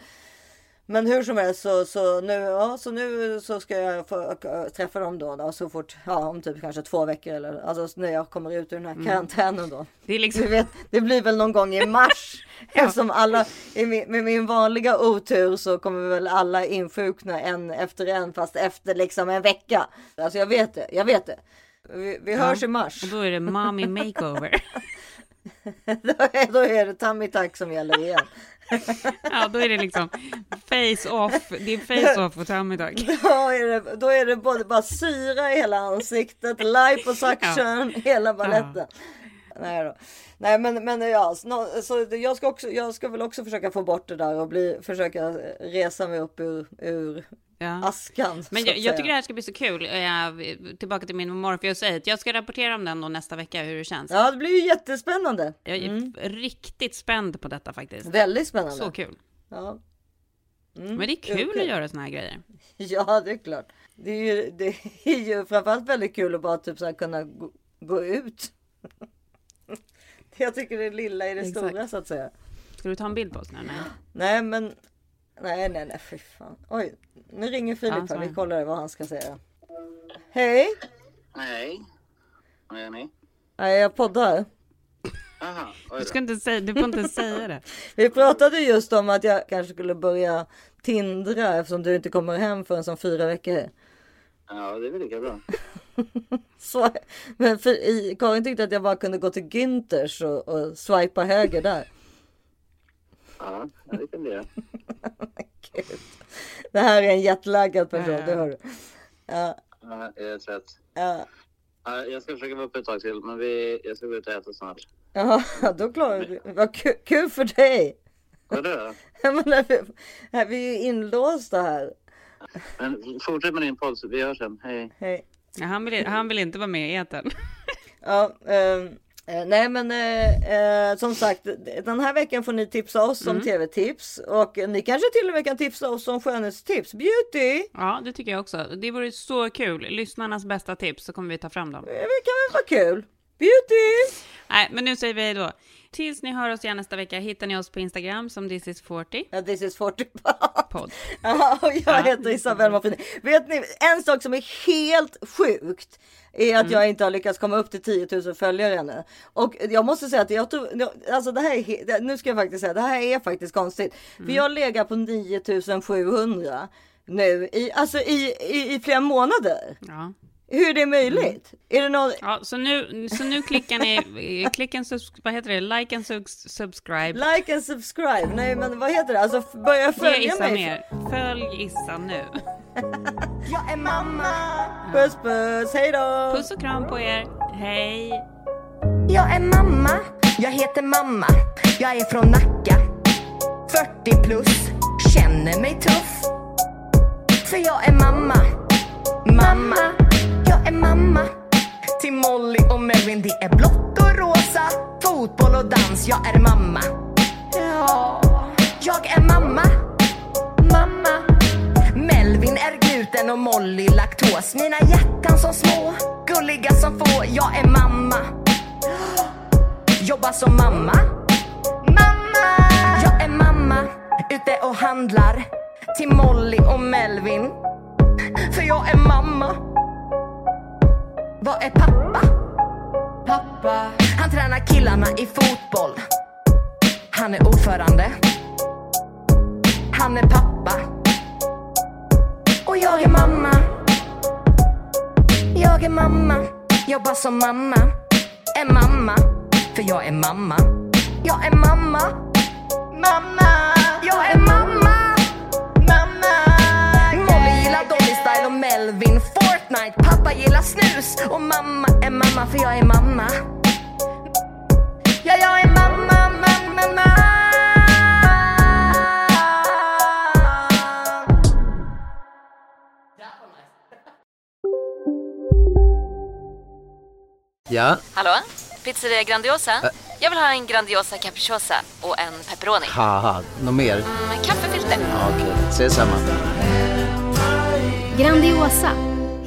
men hur som helst så, så, nu, ja, så nu så ska jag få träffa dem då, då så fort, ja, om typ kanske två veckor eller alltså när jag kommer ut ur den här karantänen då. Det liksom, vet, det blir väl någon gång i mars. Eftersom alla, i min, med min vanliga otur så kommer väl alla insjukna en efter en fast efter liksom en vecka. Alltså jag vet det, jag vet det. Vi, vi hörs i mars. och då är det mommy makeover. då, är, då är det tummy tuck som gäller igen. Ja, då är det liksom face off. Det är face off och tummy tuck. Då är det, då är det både bara syra i hela ansiktet, liposuction, hela baletten. Nej, då. Nej men, men ja, så, så jag, ska också, jag ska väl också försöka få bort det där och bli, försöka resa mig upp ur, ur Ja. askan. Men jag, jag tycker det här ska bli så kul. Eh, tillbaka till min Morpheus Jag ska rapportera om den då nästa vecka hur det känns. Ja, det blir ju jättespännande. Jag är riktigt spänd på detta faktiskt. Väldigt spännande. Så kul. Ja. Men det är kul okej. att göra såna här grejer. ja, det är klart. Det är ju, det är ju framförallt väldigt kul att bara typ så här kunna gå, gå ut. jag tycker det är lilla i det Exakt. stora så att säga. Ska du ta en bild på oss nu? Nej. Nej, men nej, nej, nej, fy fan. Oj, nu ringer Filip Ja, här. Vi kollar vad han ska säga. Hej, Hej. Vad gör ni? nej, jag poddar. Aha, Du, ska inte säga, du får inte säga det. Vi pratade just om att jag kanske skulle börja tindra eftersom du inte kommer hem förrän som fyra veckor. Ja, det är väl lika bra. Så, men för, i, Karin tyckte att jag bara kunde gå till Günthers och, och swipa höger där. Ja, det kan du göra. Gud. Det här är en jetlaggad person, Ja. det hör du. Ja, Ja, jag är trött. ja. Ja, jag ska försöka vara uppe ett tag till, men vi, jag ska gå ut och äta snart. Jaha, då klarar du Vad kul, kul för dig! Vadå vi, vi är ju inlåsta här. Men fortsätt med din podd, vi hörs sen. Hej. Hej. Ja, han, vill, han vill inte vara med i etern. Ja, ehm, eh, nej men eh, eh, som sagt, den här veckan får ni tipsa oss om tv-tips och ni kanske till och med kan tipsa oss om skönhetstips. Beauty! Ja, det tycker jag också. Det vore så kul. Lyssnarnas bästa tips så kommer vi ta fram dem. Det kan väl vara kul? Beauty! Nej, men nu säger vi då. Tills ni hör oss igen nästa vecka hittar ni oss på Instagram som this is 40 Ja, this is 40 podd. Ja, och jag heter Isabelle Marfini. Vet ni, en sak som är helt sjukt är att jag inte har lyckats komma upp till 10 000 följare ännu. Och jag måste säga att jag tror, alltså det här är, nu ska jag faktiskt säga, det här är faktiskt konstigt. För jag lägger på 9 700 nu i, alltså i, i, i flera månader. Ja. Hur är det möjligt? Är det någon, Ja, så nu, så nu klickar ni, klick subs, vad heter det, like and subs, subscribe. like and subscribe? Nej men vad heter det? Alltså börja följa Issa mig. mer. Följ Issa nu. Jag är mamma! Puss puss, hej då! Puss och kram på er. Hej. Jag är mamma, jag heter mamma. Jag är från Nacka. 40 plus, känner mig tuff. För jag är mamma. Mamma, jag är mamma. Till Molly och Melvin, det är blått och rosa. Fotboll och dans, jag är mamma. Ja, jag är mamma. Mamma. Melvin är gluten och Molly laktos. Mina hjärtan som små, gulliga som få. Jag är mamma. Jobbar som mamma. Mamma! Jag är mamma, ute och handlar. Till Molly och Melvin. För jag är mamma. Vad är pappa? Pappa. Han tränar killarna i fotboll. Han är ordförande. Han är pappa. Och jag är mamma. Jag är mamma. Jobbar som mamma. Är mamma. För jag är mamma. Jag är mamma. Mamma. Jag är mamma. Pappa gillar snus. Och mamma är mamma för jag är mamma. Ja, jag är mamma, mamma, mamma. Ja, Hallå? Pizzeria Grandiosa? Jag vill ha en Grandiosa capriciosa och en pepperoni. haha, något mer? Med kaffefilter. Ja, Okej, ses samma. Grandiosa,